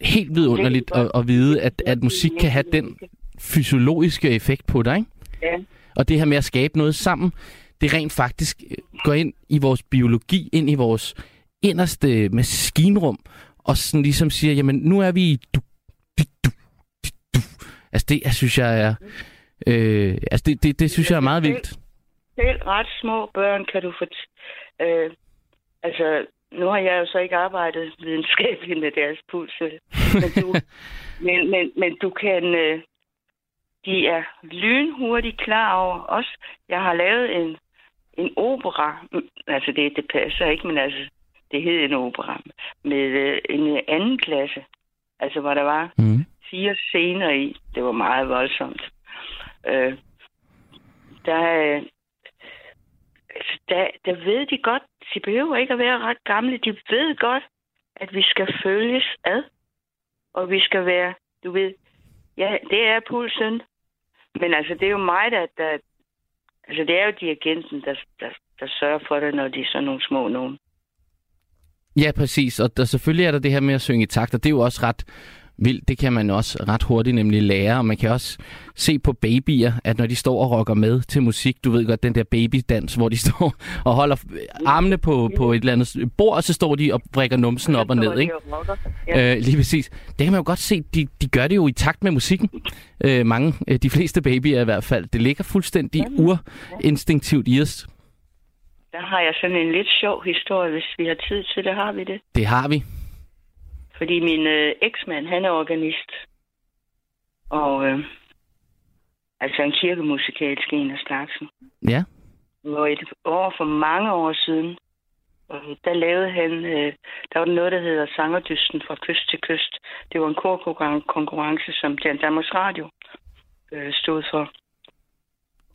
Speaker 3: helt vidunderligt at, at vide, at, at musik kan have den fysiologiske effekt på dig, ikke?
Speaker 5: Ja.
Speaker 3: Og det her med at skabe noget sammen, det rent faktisk øh, går ind i vores biologi, ind i vores inderste maskinrum, og sådan ligesom siger, jamen nu er vi i Altså det, jeg synes jeg er, øh, altså det, det, det synes jeg er meget vildt.
Speaker 5: Selv ret små børn kan du få... Øh, altså, nu har jeg jo så ikke arbejdet videnskabeligt med deres puls, vel? men, du, men, men, men du kan... Øh, de er lynhurtigt klar over os. Jeg har lavet en, en opera, altså det, det passer ikke, men altså, det hed en opera, med øh, en anden klasse, altså hvor der var
Speaker 3: Mm
Speaker 5: fire scener i. Det var meget voldsomt. Øh, der, altså, der, der ved de godt, de behøver ikke at være ret gamle, de ved godt, at vi skal følges ad, og vi skal være, du ved, ja, det er pulsen, men altså, det er jo mig, der, der altså, det er jo dirigenten, der, der, der sørger for det, når de er sådan nogle små nogen.
Speaker 3: Ja, præcis. Og der, selvfølgelig er der det her med at synge i takt, og det er jo også ret vildt. Det kan man også ret hurtigt nemlig lære, og man kan også se på babyer, at når de står og rocker med til musik, du ved godt, den der babydans, hvor de står og holder armene på, på et eller andet bord, og så står de og brækker numsen op og ned, ikke?
Speaker 5: Ja.
Speaker 3: Øh, lige præcis. Det kan man jo godt se, de, de gør det jo i takt med musikken. Øh, mange, øh, de fleste babyer i hvert fald. Det ligger fuldstændig urinstinktivt i os.
Speaker 5: Der har jeg sådan en lidt sjov historie, hvis vi har tid til det, har vi det.
Speaker 3: Det har vi.
Speaker 5: Fordi min øh, eksmand, han er organist. Og øh, altså en kirkemusikalsk en af slagsen.
Speaker 3: Ja.
Speaker 5: Og et år for mange år siden, øh, der lavede han, øh, der var noget, der hedder Sangerdysten fra kyst til kyst. Det var en korkonkurrence, som Dan Danmarks Radio øh, stod for.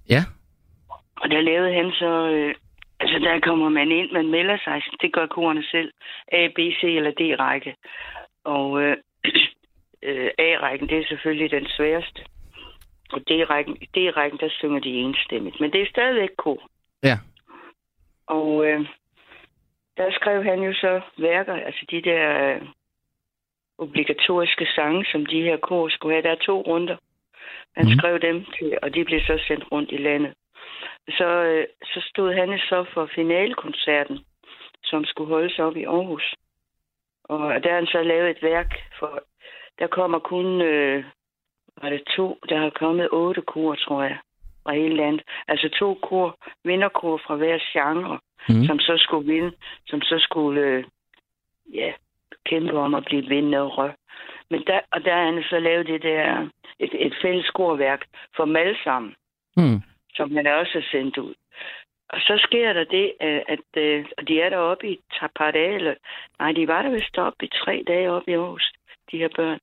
Speaker 3: Ja.
Speaker 5: Og der lavede han så, øh, altså der kommer man ind, man melder sig, det gør korerne selv, A, B, C eller D-række. Og øh, øh, A-rækken, det er selvfølgelig den sværeste. Og D-rækken, D-rækken, der synger de enstemmigt. Men det er stadigvæk kor.
Speaker 3: Ja.
Speaker 5: Og øh, der skrev han jo så værker, altså de der øh, obligatoriske sange, som de her kor skulle have. Der er to runder. Han mm. skrev dem til, og de blev så sendt rundt i landet. Så, øh, så stod han så for finalekoncerten, som skulle holdes op i Aarhus. Og der har han så lavet et værk, for der kommer kun, øh, var det to, der har kommet otte kor, tror jeg, fra hele landet. Altså to kor, vinderkor fra hver genre,
Speaker 3: Mm.
Speaker 5: som så skulle vinde, som så skulle, øh, ja, kæmpe om at blive vindere. Men der, og der har han så lavet det der, et, et fælles korværk for dem alle sammen
Speaker 3: Mm.
Speaker 5: Som han også har sendt ud. Og så sker der det, øh, at øh, og de er deroppe i et par dage, eller, nej, de var der vist oppe i tre dage oppe i Aarhus, de her børn.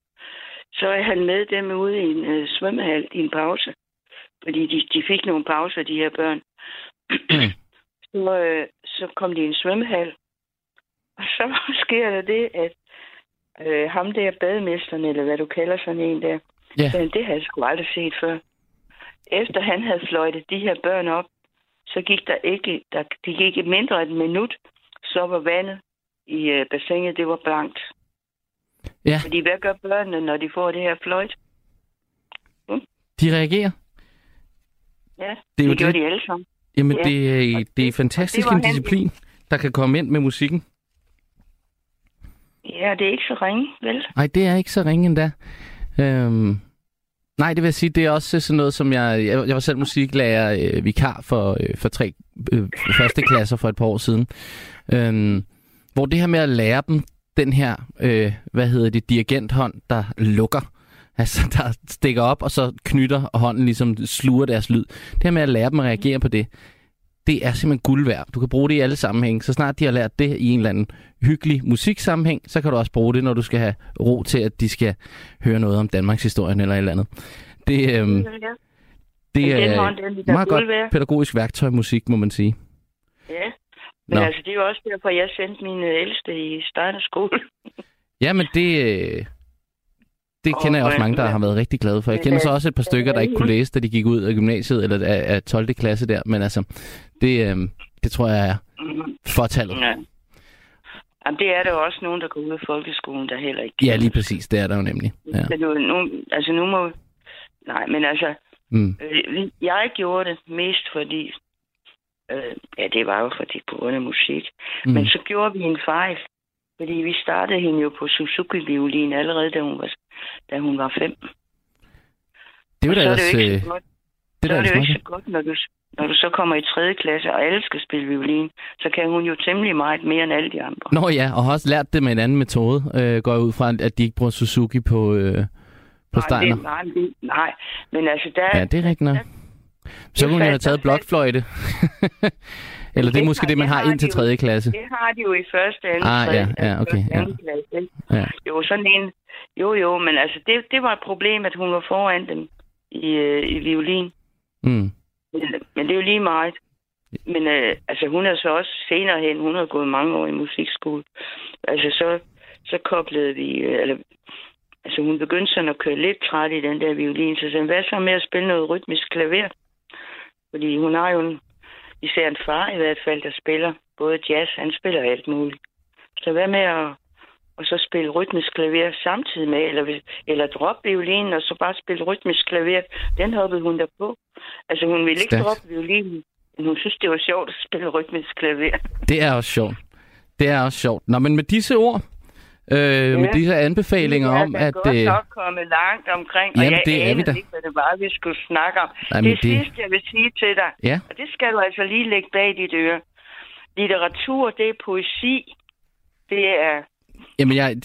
Speaker 5: Så er han med dem ude i en øh, svømmehal i en pause. Fordi de, de fik nogle pauser, de her børn. så, øh, så kom de i en svømmehal. Og så sker der det, at øh, ham der bademesteren, eller hvad du kalder sådan en der, men det havde jeg sgu aldrig set før. Efter han havde fløjtet de her børn op, så gik der ikke, der, de gik ikke mindre end et minut, så var vandet i øh, bassinet, det var blankt.
Speaker 3: Ja.
Speaker 5: Fordi hvad gør børnene, når de får det her fløjt?
Speaker 3: De reagerer.
Speaker 5: Ja,
Speaker 3: Det er jo
Speaker 5: det gjorde
Speaker 3: det.
Speaker 5: de alle sammen.
Speaker 3: Jamen,
Speaker 5: Ja.
Speaker 3: det, er, det er fantastisk
Speaker 5: det
Speaker 3: en
Speaker 5: var han-
Speaker 3: disciplin, der kan komme ind med musikken.
Speaker 5: Ja, det er ikke så ringe, vel?
Speaker 3: Nej, det er ikke så ringe endda. Øhm, nej, det vil jeg sige, det er også sådan noget, som jeg... Jeg, jeg var selv musiklærer øh, vikar for, øh, for tre øh, første klasser for et par år siden. Øhm, hvor det her med at lære dem den her, øh, hvad hedder det, dirigenthånd, der lukker. Altså, der stikker op, og så knytter, og hånden ligesom sluger deres lyd. Det her med at lære dem at reagere på det, det er simpelthen guld værd. Du kan bruge det i alle sammenhænge. Så snart de har lært det i en eller anden hyggelig musiksammenhæng, så kan du også bruge det, når du skal have ro til, at de skal høre noget om Danmarks historie eller et eller andet. Det, øhm,
Speaker 5: Ja.
Speaker 3: det er
Speaker 5: hånd, er
Speaker 3: meget godt
Speaker 5: værd.
Speaker 3: pædagogisk værktøj musik, må man sige.
Speaker 5: Ja. Men
Speaker 3: Nå.
Speaker 5: altså, det er jo også derfor, jeg sendte min øh, ældste i Steiner skole.
Speaker 3: Ja, men det, øh, det kender jeg også mange, der har været rigtig glade for. Jeg kender så også et par stykker, der ikke kunne læse, da de gik ud af gymnasiet eller af, af 12. klasse der. Men altså, det, øh, det tror jeg er fortallet.
Speaker 5: Ja. Jamen, det er der jo også nogen, der går ud af folkeskolen, der heller ikke
Speaker 3: Ja, lige præcis. Det er der jo nemlig. Ja.
Speaker 5: Så nu, nu, altså nu må... Nej, men altså,
Speaker 3: Mm.
Speaker 5: øh, jeg gjorde det mest fordi... Øh, ja, det var jo fordi på grund af musik.
Speaker 3: Mm.
Speaker 5: Men så gjorde vi en fejl. Fordi vi startede hende jo på Suzuki-violin allerede, da hun var, da hun var fem.
Speaker 3: Det var da
Speaker 5: så er
Speaker 3: ellers...
Speaker 5: det jo ikke
Speaker 3: øh,
Speaker 5: så godt,
Speaker 3: Det
Speaker 5: så
Speaker 3: er
Speaker 5: det jo ikke så godt, når du, når du så kommer i tredje klasse, og alle skal spille violin. Så kan hun jo temmelig meget mere end alle de andre.
Speaker 3: Nå ja, og har også lært det med en anden metode, øh, går ud fra, at de ikke bruger Suzuki på, øh, på
Speaker 5: nej,
Speaker 3: Steiner.
Speaker 5: det, nej, det, nej, men altså der...
Speaker 3: Ja, det er rigtigt nok. Så kunne hun jo have taget blokfløjte. Eller det er måske
Speaker 5: har-
Speaker 3: det, man har
Speaker 5: har
Speaker 3: ind til
Speaker 5: de jo.
Speaker 3: tredje klasse.
Speaker 5: Det har de jo i første, anden,
Speaker 3: Ah,
Speaker 5: tredje,
Speaker 3: ja, ja, okay,
Speaker 5: første,
Speaker 3: ja.
Speaker 5: klasse.
Speaker 3: Ja.
Speaker 5: Jo, sådan en... Jo, jo, men altså, det, det var et problem, at hun var foran dem i, øh, i violin.
Speaker 3: Mm.
Speaker 5: Men, men det er jo lige meget. Men øh, altså, hun er så også senere hen, hun har gået mange år i musikskole. Altså, så, så koblede vi, øh, eller, altså hun begyndte sådan at køre lidt træt i den der violin, så sagde, hvad så med at spille noget rytmisk klaver? Fordi hun har jo en, især en far i hvert fald, der spiller både jazz, han spiller alt muligt. Så hvad med at, og så spille rytmisk klaver samtidig med, eller, eller droppe violinen, og så bare spille rytmisk klaver. Den hoppede hun der på. Altså hun ville ikke droppe violinen, men hun synes, det var sjovt at spille rytmisk klaver.
Speaker 3: Det er også sjovt. Det er også sjovt. Nå, men med disse ord, øh, ja. med disse anbefalinger
Speaker 5: Vi er
Speaker 3: om, at...
Speaker 5: godt
Speaker 3: Øh,
Speaker 5: nok kommet langt omkring, og
Speaker 3: Jamen,
Speaker 5: jeg
Speaker 3: det er vi
Speaker 5: anede
Speaker 3: da.
Speaker 5: ikke, hvad det var, vi skulle snakke om.
Speaker 3: Jamen,
Speaker 5: det,
Speaker 3: det-
Speaker 5: sidste, jeg vil sige til dig,
Speaker 3: Ja.
Speaker 5: og det skal du altså lige lægge bag dit øre. Litteratur, det er poesi. Det er...
Speaker 3: Jamen, jeg,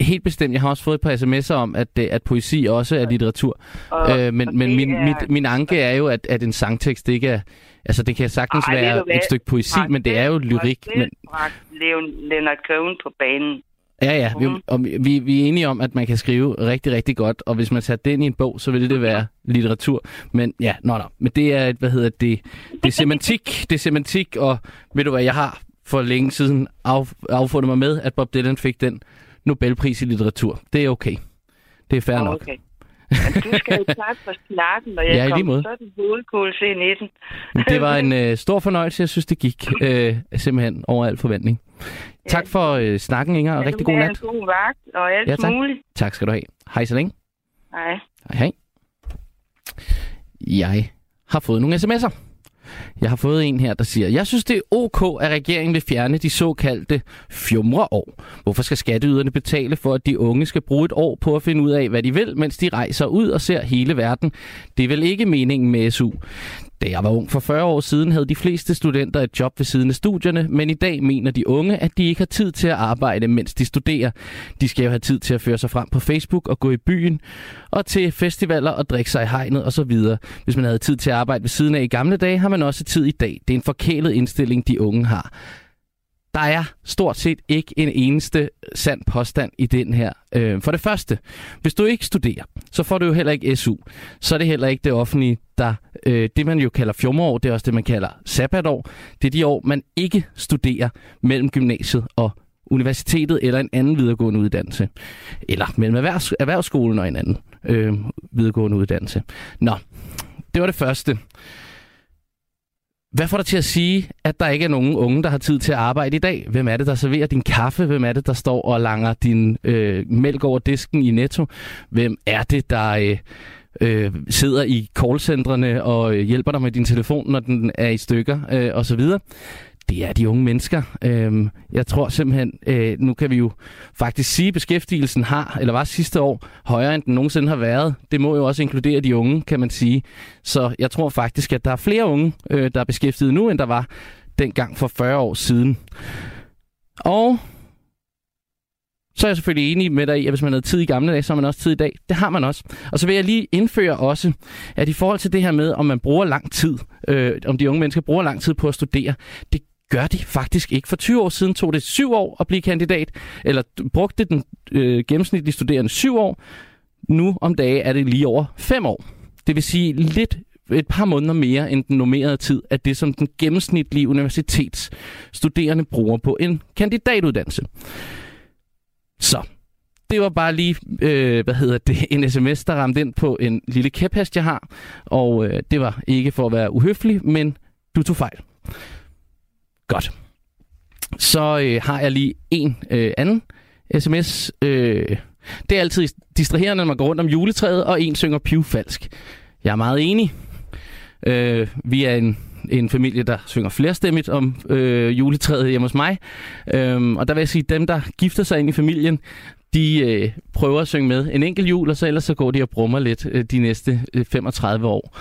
Speaker 3: helt bestemt. Jeg har også fået et par sms'er om, at, øh, at poesi også er litteratur.
Speaker 5: Og,
Speaker 3: øh, men
Speaker 5: og
Speaker 3: men
Speaker 5: det
Speaker 3: min,
Speaker 5: er-
Speaker 3: mit, min anke er jo, at, at en sangtekst ikke er... Altså, det kan sagtens
Speaker 5: Ej,
Speaker 3: være et stykke poesi, men det er jo lyrik. Men,
Speaker 5: Leonard Cohen på banen.
Speaker 3: Ja, ja. Vi, og vi, vi er enige om, at man kan skrive rigtig, rigtig godt, og hvis man satte den i en bog, så ville det være litteratur. Men ja, nå, nå. Men det er, et, hvad hedder det, det er semantik, det er semantik, og ved du hvad, jeg har for længe siden af, affundet mig med, at Bob Dylan fik den Nobelpris i litteratur. Det er okay. Det er fair nok.
Speaker 5: Okay. Men du skal jo tak for snakken, og jeg
Speaker 3: Ja,
Speaker 5: kom
Speaker 3: måde.
Speaker 5: sådan hovedkuls ind i den.
Speaker 3: Det var en øh, stor fornøjelse. Jeg synes, det gik øh, simpelthen over al forventning. Tak for øh, snakken, Inger, og
Speaker 5: Ja,
Speaker 3: rigtig god nat.
Speaker 5: en god vagt og alt
Speaker 3: Ja, tak.
Speaker 5: muligt.
Speaker 3: Tak skal du have. Hej så længe.
Speaker 5: Hej.
Speaker 3: Hej, hej. Jeg har fået nogle sms'er. Jeg har fået en her, der siger, jeg synes, det er ok, at regeringen vil fjerne de såkaldte fjumreår. Hvorfor skal skatteyderne betale for, at de unge skal bruge et år på at finde ud af, hvad de vil, mens de rejser ud og ser hele verden? Det er vel ikke meningen med SU. Da jeg var ung for 40 år siden, havde de fleste studenter et job ved siden af studierne, men i dag mener de unge, at de ikke har tid til at arbejde, mens de studerer. De skal jo have tid til at føre sig frem på Facebook og gå i byen, og til festivaler og drikke sig i hegnet osv. Hvis man havde tid til at arbejde ved siden af i gamle dage, har man også tid i dag. Det er en forkælet indstilling, de unge har. Der er stort set ikke en eneste sand påstand i den her. Øh, For det første, hvis du ikke studerer, så får du jo heller ikke SU. Så er det heller ikke det offentlige, der... Øh, det man jo kalder fjumreår, det er også det, man kalder sabbatår. Det er de år, man ikke studerer mellem gymnasiet og universitetet eller en anden videregående uddannelse. Eller mellem erhvervs- erhvervsskolen og en anden øh, videregående uddannelse. Nå, det var det første. Hvad får dig til at sige, at der ikke er nogen unge, der har tid til at arbejde i dag? Hvem er det, der serverer din kaffe? Hvem er det, der står og langer din øh, mælk over disken i Netto? Hvem er det, der øh, øh, sidder i callcentrene og øh, hjælper dig med din telefon, når den er i stykker øh, osv.? Det er de unge mennesker. Øhm, jeg tror simpelthen, øh, nu kan vi jo faktisk sige, at beskæftigelsen har, eller var sidste år, højere end den nogensinde har været. Det må jo også inkludere de unge, kan man sige. Så jeg tror faktisk, at der er flere unge, øh, der er beskæftiget nu, end der var dengang for 40 år siden. Og så er jeg selvfølgelig enig med dig i, at hvis man havde tid i gamle dage, så har man også tid i dag. Det har man også. Og så vil jeg lige indføre også, at i forhold til det her med, om man bruger lang tid, øh, om de unge mennesker bruger lang tid på at studere, det gør de faktisk ikke. For 20 år siden tog det syv år at blive kandidat, eller brugte den øh, gennemsnitlige studerende syv år. Nu om dage er det lige over fem år. Det vil sige lidt et par måneder mere end den normerede tid, at det som den gennemsnitlige universitetsstuderende bruger på en kandidatuddannelse. Så det var bare lige, øh, hvad hedder det, en sms, der ramte ind på en lille kæphest, jeg har. Og øh, det var ikke for at være uhøflig, men du tog fejl. Godt. Så øh, har jeg lige en øh, anden sms. Øh, det er altid distraherende, når man går rundt om juletræet, og en synger pivfalsk. Jeg er meget enig. Øh, vi er en, en familie, der synger flerstemmigt om øh, juletræet hjemme hos mig. Øh, og der vil jeg sige, at dem, der gifter sig ind i familien, de øh, prøver at synge med en enkelt jul, og så ellers så går de og brummer lidt øh, de næste øh, 35 år.